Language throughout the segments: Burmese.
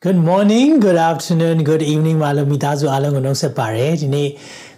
Good morning, good afternoon, good evening မလို့မိသားစုအားလုံးကိုနှုတ်ဆက်ပါရစေ။ဒီနေ့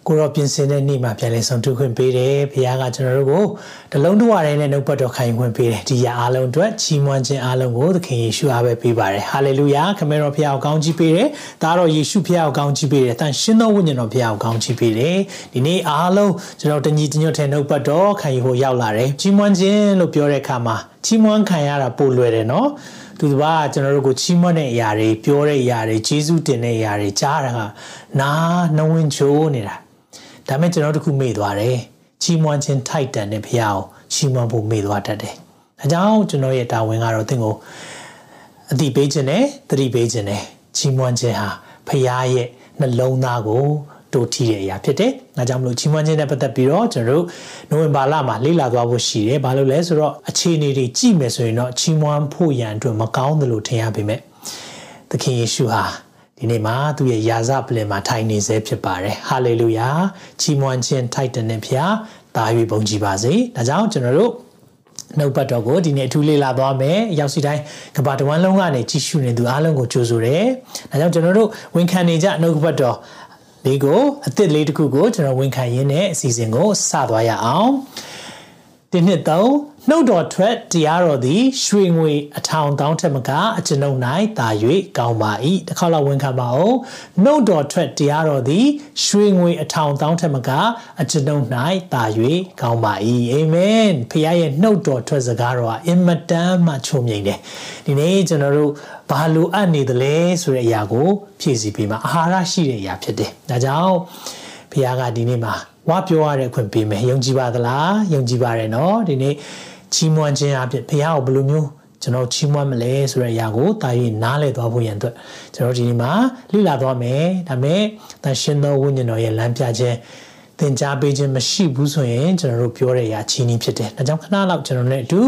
ကိုရောပြင်ဆင်တဲ့နေ့မှာပြန်လည်ဆောင်တွေ့ခွင့်ပေးတယ်။ဘုရားကကျွန်တော်တို့ကိုတလုံးတဝရနဲ့နှုတ်ပတ်တော်ခိုင်ခွင့်ပေးတယ်။ဒီရအားလုံးအတွက်ချီးမွမ်းခြင်းအားလုံးကိုသခင်ယေရှုအားပဲပေးပါတယ်။ဟာလေလုယာ။ခမတော်ဘုရားကိုကောင်းချီးပေးတယ်။ဒါတော့ယေရှုဘုရားကိုကောင်းချီးပေးတယ်။တန်ရှင်သောဝိညာဉ်တော်ဘုရားကိုကောင်းချီးပေးတယ်။ဒီနေ့အားလုံးကျွန်တော်တညီတညွတ်တဲ့နှုတ်ပတ်တော်ခိုင်ဟိုရောက်လာတယ်။ချီးမွမ်းခြင်းလို့ပြောတဲ့အခါမှာချီးမွမ်းခံရတာပိုလွယ်တယ်နော်။ သူကကျွန်တော်တို့ကိုချီးမွမ်းတဲ့အရာတွေပြောတဲ့အရာတွေကျေးဇူးတင်တဲ့အရာတွေကြားတာကနာနှဝင်ချိုးနေတာဒါမဲ့ကျွန်တော်တို့ခုမေ့သွားတယ်ချီးမွမ်းခြင်းထိုက်တန်တဲ့ဘုရားကိုချီးမွမ်းဖို့မေ့သွားတတ်တယ်ဒါကြောင့်ကျွန်တော်ရဲ့တာဝန်ကတော့သင်ကိုအတိပေးခြင်းနဲ့သတိပေးခြင်းနဲ့ချီးမွမ်းခြင်းဟာဘုရားရဲ့နှလုံးသားကို တို့ထီတဲ့အရာဖြစ်တယ်။ဒါကြောင့်မလို့ချီးမွမ်းခြင်းနဲ့ပတ်သက်ပြီးတော့ကျွန်တော်တို့နိုဝင်ဘာလမှာလေ့လာသွားဖို့ရှိတယ်။ဘာလို့လဲဆိုတော့အခြေအနေတွေကြည့်မယ်ဆိုရင်တော့ချီးမွမ်းဖို့ရန်အတွက်မကောင်းသလိုထင်ရပေမဲ့သခင်ယေရှုဟာဒီနေ့မှာသူ့ရဲ့ယာဇပလင်မှာထိုင်နေစေဖြစ်ပါတယ်။ဟာလေလုယာချီးမွမ်းခြင်းထိုက်တဲ့ဖခင်တာ၍ဘုန်းကြီးပါစေ။ဒါကြောင့်ကျွန်တော်တို့နှုတ်ပတ်တော်ကိုဒီနေ့အထူးလေ့လာသွားမယ်။ရောက်စီတိုင်းကဘာတဝမ်းလုံးကနေကြည့်ရှုနေသူအားလုံးကိုကြိုဆိုတယ်။ဒါကြောင့်ကျွန်တော်တို့ဝန်ခံနေကြနှုတ်ပတ်တော် လေးကိုအစ်စ်လေးတစ်ခုကိုကျွန်တော်ဝန်ခံရင်းနဲ့အစီအစဉ်ကိုစသွားရအောင်။ဒီနှစ်သုံး နှုတ်တော်ထွက်တရားတော်သည် ရွှေငွေအထောင်တောင်းထက်မကအကျွန်ုပ်၌တာ၍ကောင်းပါ၏တစ်ခါလောက်ဝန်ခံပါအောင်နှုတ်တော်ထွက်တရားတော်သည် ရွှေငွေအထောင်တောင်းထက်မကအကျွန်ုပ်၌တာ၍ကောင်းပါ၏အာမင်ဖခင်ရဲ့နှုတ်တော်ထွက်စကားတော်ဟာအင်မတန်မှချုံမြိန်တယ်ဒီနေ့ကျွန်တော်တို့ဘာလိုအပ်နေသလဲဆိုတဲ့အရာကို ဖြည့်ဆည်းပေးမှာအာဟာရရှိတဲ့အရာဖြစ်တယ်ဒါကြောင့်ဖခင်ကဒီနေ့မှာဝါပြောရတဲ့အခွင့်ပေးမယ်ယုံကြည်ပါသလားယုံကြည်ပါတယ်နော်ဒီနေ့ ချီးမွမ်းခြင်းအဖြစ်ဘုရားကိုဘယ်လိုမျိုးကျွန်တော်ချီးမွမ်းမလဲဆိုတဲ့အရာကိုတာ၍နားလည်သွားဖို့ရန်အတွက်ကျွန်တော်ဒီနေ့မှာလေ့လာသွားမယ်ဒါပေမဲ့တန်ရှင်သောဝိညာဉ်တော်ရဲ့လမ်းပြခြင်းသင်ကြားပေးခြင်းမရှိဘူးဆိုရင်ကျွန်တော်တို့ပြောတဲ့အရာချီးနှီးဖြစ်တယ်ဒါကြောင့်ခဏလောက်ကျွန်တော်နဲ့အတူ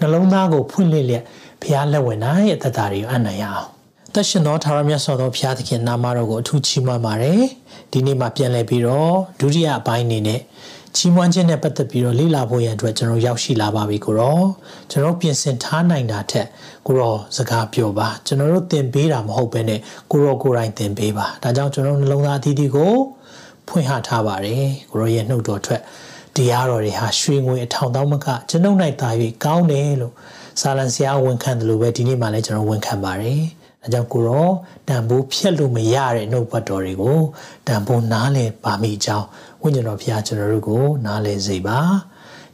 နှလုံးသားကိုဖွင့်လှစ်လျက်ဘုရားလက်ဝင်နိုင်ရဲ့သက်တာတွေကိုအနံ့ရအောင်သက်ရှင်သောထာဝရမြတ်စွာသောဘုရားသခင်နာမတော်ကိုအထူးချီးမွမ်းပါတယ်ဒီနေ့မှာပြန်လည်ပြီးတော့ဒုတိယအပိုင်းအနေနဲ့ ချီးမွမ်းခြင်းနဲ့ပတ်သက်ပြီးတော့လေ့လာဖို့ရန်အတွက်ကျွန်တော်ရောက်ရှိလာပါပြီကိုရောကျွန်တော်ပြင်ဆင်ထားနိုင်တာထက်ကိုရောစကားပြောပါကျွန်တော်တို့သင်ပေးတာမဟုတ်ဘဲနဲ့ကိုရောကိုယ်တိုင်သင်ပေးပါဒါကြောင့်ကျွန်တော်နှလုံးသားအသီးသီးကိုဖွင့်ဟထားပါတယ်ကိုရောရဲ့နှုတ်တော်ထွက်တရားတော်တွေဟာရွှေငွေအထောင်တောင်းမကကျွန်ုပ်၌သာ၍ကောင်းတယ်လို့စာလံဆရာဝန်ခံတယ်လို့ပဲဒီနေ့မှလည်းကျွန်တော်ဝန်ခံပါတယ် အဲကြောင့်ကိုရောတန်ဖိုးဖြတ်လို့မရတဲ့နှုတ်ပတ်တော်တွေကိုတန်ဖိုးနားလည်ပါမိကြောင်းဝိညာဉ်တော်ဘုရားကျွန်တော်တို့ကိုနားလည်စေပါ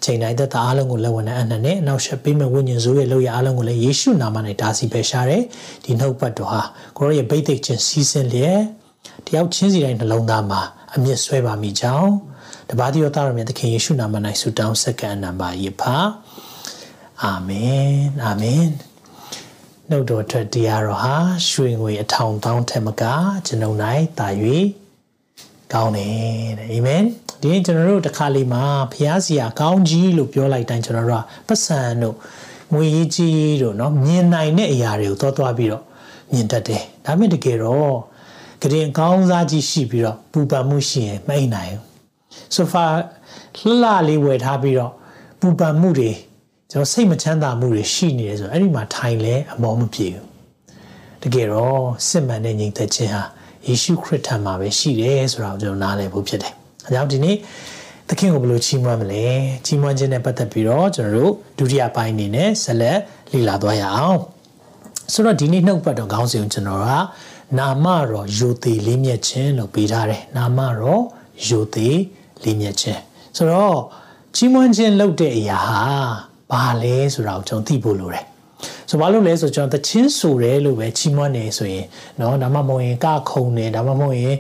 ချိန်တိုင်းသက်သာအားလုံးကိုလက်ဝင်တဲ့အနက်နဲ့အနောက်ရှက်ပေးမဲ့ဝိညာဉ်စုရဲ့လောက်ရအားလုံးကိုလည်းယေရှုနာမနဲ့ဒါစီပဲရှားတယ်ဒီနှုတ်ပတ်တော်ဟာကိုရောရဲ့ဗိသိက်ချင်းစီးဆင်းလျက်တယောက်ချင်းစီတိုင်းနှလုံးသားမှာအမြင့်ဆွဲပါမိကြောင်းတပါးတိယောသားတော်မြတ်သခင်ယေရှုနာမ၌ဆုတောင်းဆက်ကန်နံပါတ်ရပါအာမင်အာမင် နှုတ်တော်ထွက်တရားတော်ဟာရွှေငွေအထောင်တောင်းထက်မကကျွန်ုပ်၌တာ၍ကောင်းတယ်တဲ့အာမင်ဒီနေ့ကျွန်တော်တို့တစ်ခါလေးမှာဖျားစီယာကောင်းကြီးလို့ပြောလိုက်တိုင်းကျွန်တော်တို့ကပတ်စံတို့ငွေကြီးတို့เนาะမြင်နိုင်တဲ့အရာတွေကိုသွားသွားပြီးတော့မြင်တတ်တယ်ဒါပေမဲ့တကယ်တော့ကရင်ကောင်းစားကြီးရှိပြီးတော့ပူပန်မှုရှိရင်မအိနိုင်ဘူးဆိုဖာလှလှလေးဝယ်ထားပြီးတော့ပူပန်မှုတွေ ကျွန်တော်စိတ်မချမ်းသာမှုတွေရှိနေတယ်ဆိုတော့အဲ့ဒီမှာထိုင်လဲအမောမပြေဘူးတကယ်တော့စစ်မှန်တဲ့ညီသက်ခြင်းဟာယေရှုခရစ်ထံမှာပဲရှိတယ်ဆိုတာကိုကျွန်တော်နားလည်ဖို့ဖြစ်တယ်။အဲကြောင့်ဒီနေ့သခင်ကိုဘယ်လိုချီးမွမ်းမလဲ။ချီးမွမ်းခြင်းနဲ့ပတ်သက်ပြီးတော့ကျွန်တော်တို့ဒုတိယပိုင်းအနေနဲ့ဆက်လက်လေ့လာသွားရအောင်။ဆိုတော့ဒီနေ့နှုတ်ပတ်တော်ခေါင်းစဉ်ကိုကျွန်တော်ကနာမတော်ယိုသေးလေးမြတ်ခြင်းလို့ပေးထားတယ်။နာမတော်ယိုသေးလေးမြတ်ခြင်း။ဆိုတော့ချီးမွမ်းခြင်းလုပ်တဲ့အရာဟာ ဘာလဲဆိုတာကိုကျွန်တော်သိဖို့လိုတယ်ဆိုဘာလို့လဲဆိုကျွန်တော်တချင်းဆိုတယ်လို့ပဲချီးမွမ်းနေဆိုရင်เนาะဒါမှမဟုတ်ရင်ကခုံတယ်ဒါမှမဟုတ်ရင်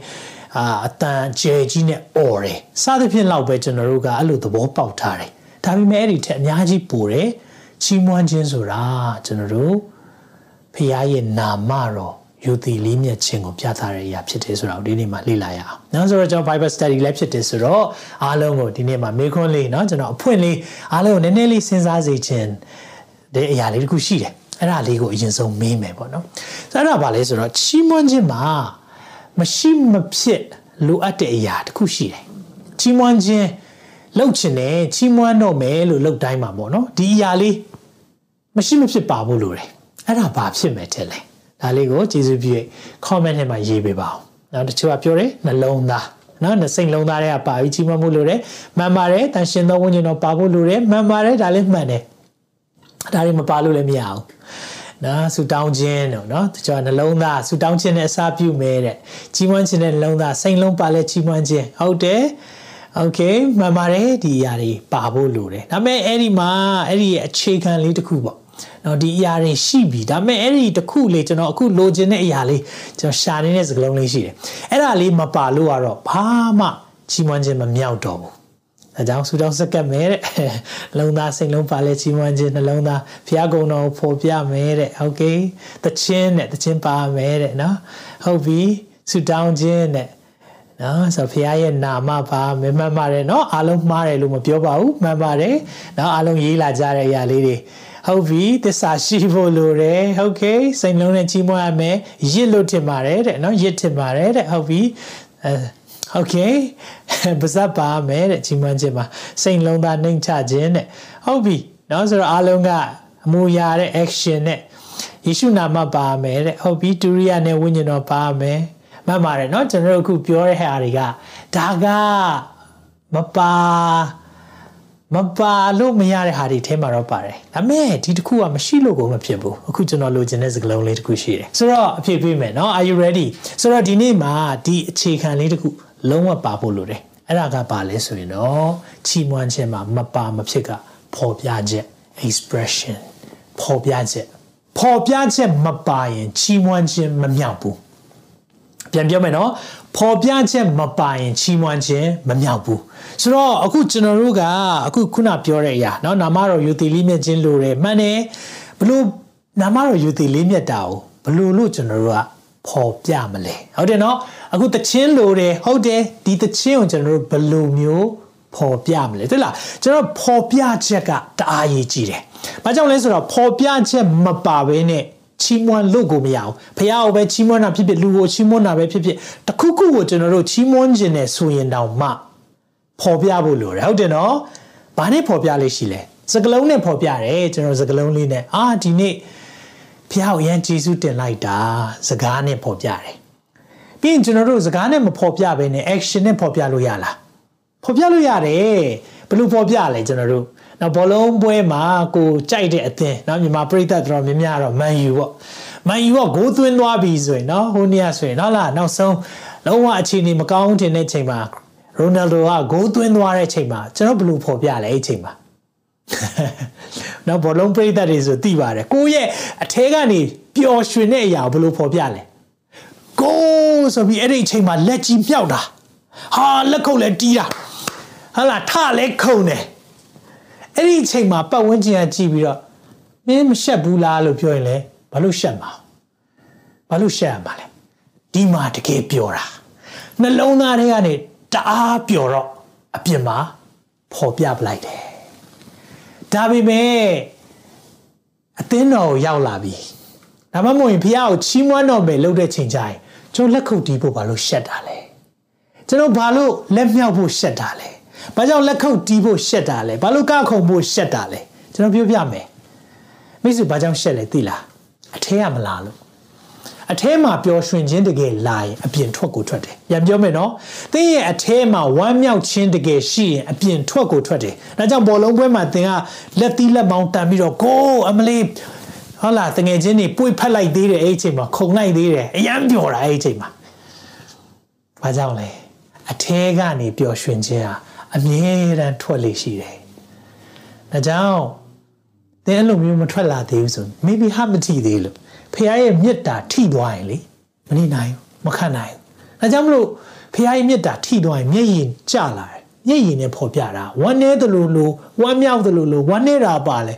အာအတန်ကျဲကြီးနဲ့អော်တယ်စသဖြင့်လောက်ပဲကျွန်တော်တို့ကအဲ့လိုသဘောပေါက်ထားတယ်ဒါပေမဲ့အဲ့ဒီထက်အများကြီးပိုတယ်ချီးမွမ်းခြင်းဆိုတာကျွန်တော်တို့ဖခင်ရဲ့နာမတော် ယူသည်လေးမြတ်ခြင်းကိုပြသတဲ့အရာဖြစ်တယ်ဆိုတာကိုဒီနေ့မှာလေ့လာရအောင်။နောက်ဆိုတော့ကျွန်တော် Bible Study လည်းဖြစ်တယ်ဆိုတော့အားလုံးကိုဒီနေ့မှာမေခွန်းလေးเนาะကျွန်တော်အဖွင့်လေးအားလုံးကိုနည်းနည်းလေးစဉ်းစားစေခြင်းတဲ့အရာလေးတစ်ခုရှိတယ်။အ အဲ့ဒါလေးကိုအရင်ဆုံးမေးမယ်ပေါ့နော်ဆိုတော့အဲ့ဒါဘာလဲဆိုတော့ချီးမွမ်းခြင်းမှာမရှိမဖြစ်လိုအပ်တဲ့အရာတစ်ခုရှိတယ်ချီးမွမ်းခြင်းလှုပ်ချင်တယ်ချီးမွမ်းတော့မယ်လို့လှုပ်တိုင်းမှာပေါ့နော်ဒီအရာလေးမရှိမဖြစ်ပါဘူးလို့တယ်အဲ့ဒါဘာဖြစ်မယ်တဲ့လဲ ဒါလေးကိုကျေးဇူးပြု comment ထဲမှာရေးပေးပါဦးနောက်တစ်ချို့ကပြောတယ်နှလုံးသားနော်နှစိတ်လုံးသားတွေကပါပြီးချီးမွမ်းမှုလို့တယ်မှန်ပါတယ်တန်ရှင်သောဝိညာဉ်တော်ပါဖို့လို့တယ်မှန်ပါတယ်ဒါလည်းမှန်တယ်ဒါတွေမပါလို့လည်းမရအောင်နော်ဆူတောင်းခြင်းတော့နော်တချို့နှလုံးသားဆူတောင်းခြင်းနဲ့အစာပြုမဲတဲ့ကြီးမွမ်းခြင်းနဲ့နှလုံးသားစိတ်လုံးပါလဲကြီးမွမ်းခြင်းဟုတ်တယ်โอเคမှန်ပါတယ်ဒီအရာတွေပါဖို့လိုတယ်ဒါပေမဲ့အဲ့ဒီမှာအဲ့ဒီအခြေခံလေးတစ်ခုပေါ့ နော်ဒီအရာတွေရှိပြီဒါပေမဲ့အဲ့ဒီတစ်ခုလေးကျွန်တော်အခုလိုချင်တဲ့အရာလေးကျွန်တော်ရှာနေတဲ့စကားလုံးလေးရှိတယ်အဲ့ဒါလေးမပါလို့ကတော့ဘာမှချီးမွမ်းခြင်းမမြောက်တော့ဘူးအကြောင်းဆူတောင်းစကတ်မယ်တဲ့လုံသားစိတ်လုံးပါလဲချီးမွမ်းခြင်းနှလုံးသားဘုရားကုံတော်ကိုဖော်ပြမယ်တဲ့ဟုတ်ကဲ့တခြင်းနဲ့တခြင်းပါမယ်တဲ့နော်ဟုတ်ပြီဆူတောင်းခြင်းနဲ့နော်ဆိုဖရားရဲ့နာမပါမမှတ်ပါတယ်နော်အားလုံးမှားတယ်လို့မပြောပါဘူးမှန်ပါတယ်နော်အားလုံးရေးလာကြတဲ့အရာလေးတွေ ဟုတ်ပြီသစ္စာရှိဖို့လိုတယ်ဟုတ်ကဲ့စိတ်လုံးနဲ့ကြီးမွားရမယ်ရစ်လို့ထင်ပါတယ်တဲ့နော်ရစ်ထင်ပါတယ်တဲ့ဟုတ်ပြီအဲဟုတ်ကဲ့ပါဇက်ပါမယ်တဲ့ကြီးမွားခြင်းပါစိတ်လုံးသားနှိမ်ချခြင်းတဲ့ဟုတ်ပြီနော်ဆိုတော့အားလုံးကအမူအရာတဲ့ action နဲ့ယေရှုနာမပါမယ်တဲ့ဟုတ်ပြီဒုရိယနဲ့ဝိညာဉ်တော်ပါမယ်မှတ်ပါတယ်နော်ကျွန်တော်တို့အခုပြောတဲ့ဟာတွေကဒါကမပါ မပါလို့မရတဲ့ဟာတွေထဲမှာတော့ပါတယ်။ဒါပေမဲ့ဒီတစ်ခုကမရှိလို့ကိုမဖြစ်ဘူး။အခုကျွန်တော်လိုချင်တဲ့စကားလုံးလေးတစ်ခုရှိတယ်။ဆိုတော့အဖြစ်ပြမယ်နော်။ Are you ready? ဆိုတော့ဒီနေ့မှာဒီအခြေခံလေးတစ်ခုလုံးဝပါဖို့လိုတယ်။အဲ့ဒါကပါလဲဆိုရင်တော့ချီးမွမ်းခြင်းမှာမပါမဖြစ်ကပေါ်ပြချက် expression ပေါ်ပြချက်ပေါ်ပြချက်မပါရင်ချီးမွမ်းခြင်းမမြောက်ဘူး။ပြန်ပြောမယ်နော် ပေါ်ပြချက်မပါရင်ချီးမွမ်းခြင်းမမြောက်ဘူးဆိုတော့အခုကျွန်တော်တို့ကအခုခုနပြောတဲ့အရာเนาะနာမတော်ယူတည်လေးမြတ်ခြင်းလိုတယ်မှန်တယ်ဘလို့နာမတော်ယူတည်လေးမြတ်တာကိုဘလို့လို့ကျွန်တော်တို့ကပေါ်ပြမလဲဟုတ်တယ်နော်အခုတချင်းလိုတယ်ဟုတ်တယ်ဒီတချင်းကိုကျွန်တော်တို့ဘယ်လိုမျိုးပေါ်ပြမလဲတွေ့လားကျွန်တော်ပေါ်ပြချက်ကတအားရေးကြည့်တယ်။ဘာကြောင့်လဲဆိုတော့ပေါ်ပြချက်မပါဘဲနဲ့ ချီးမွမ်းလို့ကိုမရအောင်ဖះကိုပဲချီးမွမ်းတာဖြစ်ဖြစ်လူကိုချီးမွမ်းတာပဲဖြစ်ဖြစ်တခုခုကိုကျွန်တော်တို့ချီးမွမ်းခြင်းနဲ့ဆိုရင်တောင်မှပေါ်ပြဖို့လိုတယ်ဟုတ်တယ်နော်။ဘာနဲ့ပေါ်ပြလေးရှိလဲစကလုံးနဲ့ပေါ်ပြတယ်ကျွန်တော်စကလုံးလေးနဲ့အာဒီနေ့ဖះကိုရန်ကျေးဇူးတင်လိုက်တာစကားနဲ့ပေါ်ပြတယ်ပြီးရင်ကျွန်တော်တို့စကားနဲ့မဖော်ပြဘဲနဲ့ action နဲ့ဖော်ပြလို့ရလားဖော်ပြလို့ရတယ်ဘယ်လိုဖော်ပြလဲကျွန်တော်တို့ နော်ဘောလုံးပွဲမှာကိုကြိုက်တဲ့အသင်းနော်မြန်မာပြည်သက်တော်များများတော့မန်ယူပေါ့မန်ယူကဂိုးသွင်းသွားပြီဆိုရင်နော်ဟိုနေ့ကဆိုရင်နော်လားနောက်ဆုံးလုံးဝအခြေအနေမကောင်းတင်တဲ့ချိန်မှာရိုနယ်ဒိုကဂိုးသွင်းသွားတဲ့ချိန်မှာကျွန်တော်ဘယ်လိုဖော်ပြလဲအဲ့ချိန်မှာနော်ဘောလုံးပြည်သက်တွေဆိုသိပါတယ်ကိုရဲ့အထဲကနေပျော်ရွှင်တဲ့အရာကိုဘယ်လိုဖော်ပြလဲဂိုးဆိုပြီးအဲ့ဒီအချိန်မှာလက်ကြီးမြောက်တာဟာလက်ခုပ်လည်းတီးတာဟာလားထလည်းခုန်တယ် အဲ့ဒီအချိန်မှာပတ်ဝန်းကျင်ကကြည့်ပြီးတော့မင်းမရှက်ဘူးလားလို့ပြောရင်လေဘာလို့ရှက်မှာဘာလို့ရှက်ရမှာလဲဒီမှာတကယ်ပြောတာနှလုံးသားထဲကနေတအားပျော်တော့အပြင်မှာဖော်ပြပလိုက်တယ်ဒါပေမဲ့အသင်းတော်ကိုရောက်လာပြီဒါမှမဟုတ်ရင်ဖះကိုချီးမွမ်းတော်မယ်လုပ်တဲ့ချိန်ကျရင်ကျွန်တော်လက်ခုပ်တီးဖို့ဘာလို့ရှက်တာလဲကျွန်တော်ဘာလို့လက်မြောက်ဖို့ရှက်တာလဲ ဘာကြောင့်လက်ခုပ်တီးဖို့ရှက်တာလဲဘာလို့ကခုံဖို့ရှက်တာလဲကျွန်တော်ပြောပြမယ်မိတ်ဆွေဘာကြောင့်ရှက်လဲသိလားအထဲကမလာလို့အထဲမှာပျော်ရွှင်ခြင်းတကယ်လာရင်အပြင်ထွက်ကိုထွက်တယ်။ပြန်ပြောမယ်နော်။သင်ရဲ့အထဲမှာဝမ်းမြောက်ခြင်းတကယ်ရှိရင်အပြင်ထွက်ကိုထွက်တယ်။ဒါကြောင့်ဘောလုံးပွဲမှာသင်ကလက်သီးလက်မောင်းတန်ပြီးတော့ကိုအမလေးဟုတ်လားတငယ်ချင်းတွေပွေဖက်လိုက်သေးတယ်အဲ့ဒီအချိန်မှာခုံလိုက်သေးတယ်အယမ်းပျော်တာအဲ့ဒီအချိန်မှာဘာကြောင့်လဲအထဲကနေပျော်ရွှင်ခြင်းဟာ အမြဲတမ်းထွက်လေရှိတယ်ဒါကြောင့်သင်အဲ့လိုမျိုးမထွက်လာသေးဘူးဆို maybe ဟာမထိသေးလို့ဖခင်ရဲ့မေတ္တာထိသွားရင်လေမနေနိုင်မခံနိုင်ဒါကြောင့်မလို့ဖခင်ရဲ့မေတ္တာထိသွားရင်မျက်ရည်ကျလာတယ်မျက်ရည်နဲ့ဖော်ပြတာဝမ်းနေတဲ့လူလိုဝမ်းမြောက်တဲ့လူလိုဝမ်းနေတာပါလေ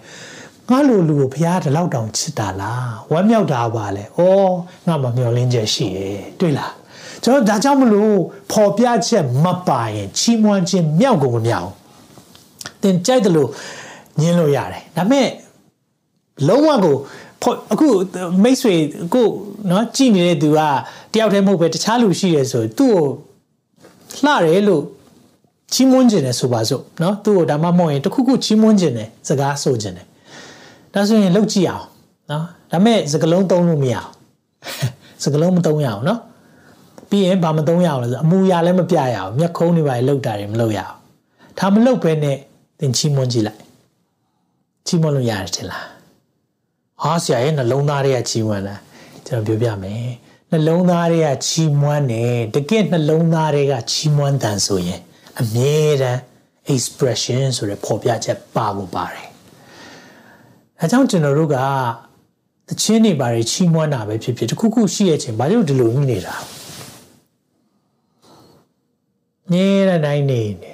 ငါလိုလူကိုဘုရားဒီလောက်တောင်ချစ်တာလားဝမ်းမြောက်တာပါလေဩငါမမျော်လင့်ချက်ရှိရဲ့တွေ့လား ကျွန်တော်ဒါကြောင့်မလို့ပေါ်ပြချက်မပါရင်ချီးမွမ်းခြင်းမြောက်ကုန်မမြောက်သင်ကြိုက်တယ်လို့ညင်းလို့ရတယ်ဒါပေမဲ့လုံးဝကိုအခုမိတ်ဆွေကိုနော်ကြည်နေတဲ့သူကတယောက်တည်းမဟုတ်ပဲတခြားလူရှိတယ်ဆိုသူ့ကိုလှတယ်လို့ချီးမွမ်းခြင်းတယ်ဆိုပါစို့နော်သူ့ကိုဒါမှမဟုတ်ရင်တခုခုချီးမွမ်းခြင်းတယ်စကားဆိုခြင်းတယ်ဒါဆိုရင်လောက်ကြည့်အောင်နော်ဒါမဲ့စကလုံးသုံးလို့မရအောင်စကလုံးမသုံးရအောင်နော် ပြီးရင်ဘာမသုံးရအောင်လဲဆိုအမူအရာလည်းမပြရအောင်မျက်ခုံးတွေပါလောက်တာတွေမလုပ်ရအောင်ဒါမလုပ်ဘဲနဲ့သင်ချီးမွမ်းကြည့်လိုက်ချီးမွမ်းလို့ရတယ်ထင်လားဟာဆရာရဲ့နှလုံးသားတွေကချီးမွမ်းတာကျွန်တော်ပြောပြမယ်နှလုံးသားတွေကချီးမွမ်းတယ်တကယ်နှလုံးသားတွေကချီးမွမ်းတန်ဆိုရင်အမြဲတမ်း expression ဆိုတဲ့ပေါ်ပြချက်ပါဖို့ပါတယ်အဲကြောင့်ကျွန်တော်တို့ကတချင်းနေပါတွေချီးမွမ်းတာပဲဖြစ်ဖြစ်တခုခုရှိရဲ့ချင်းဘာလို့ဒီလိုမြင်နေတာ နေရတိုင်းနေနေ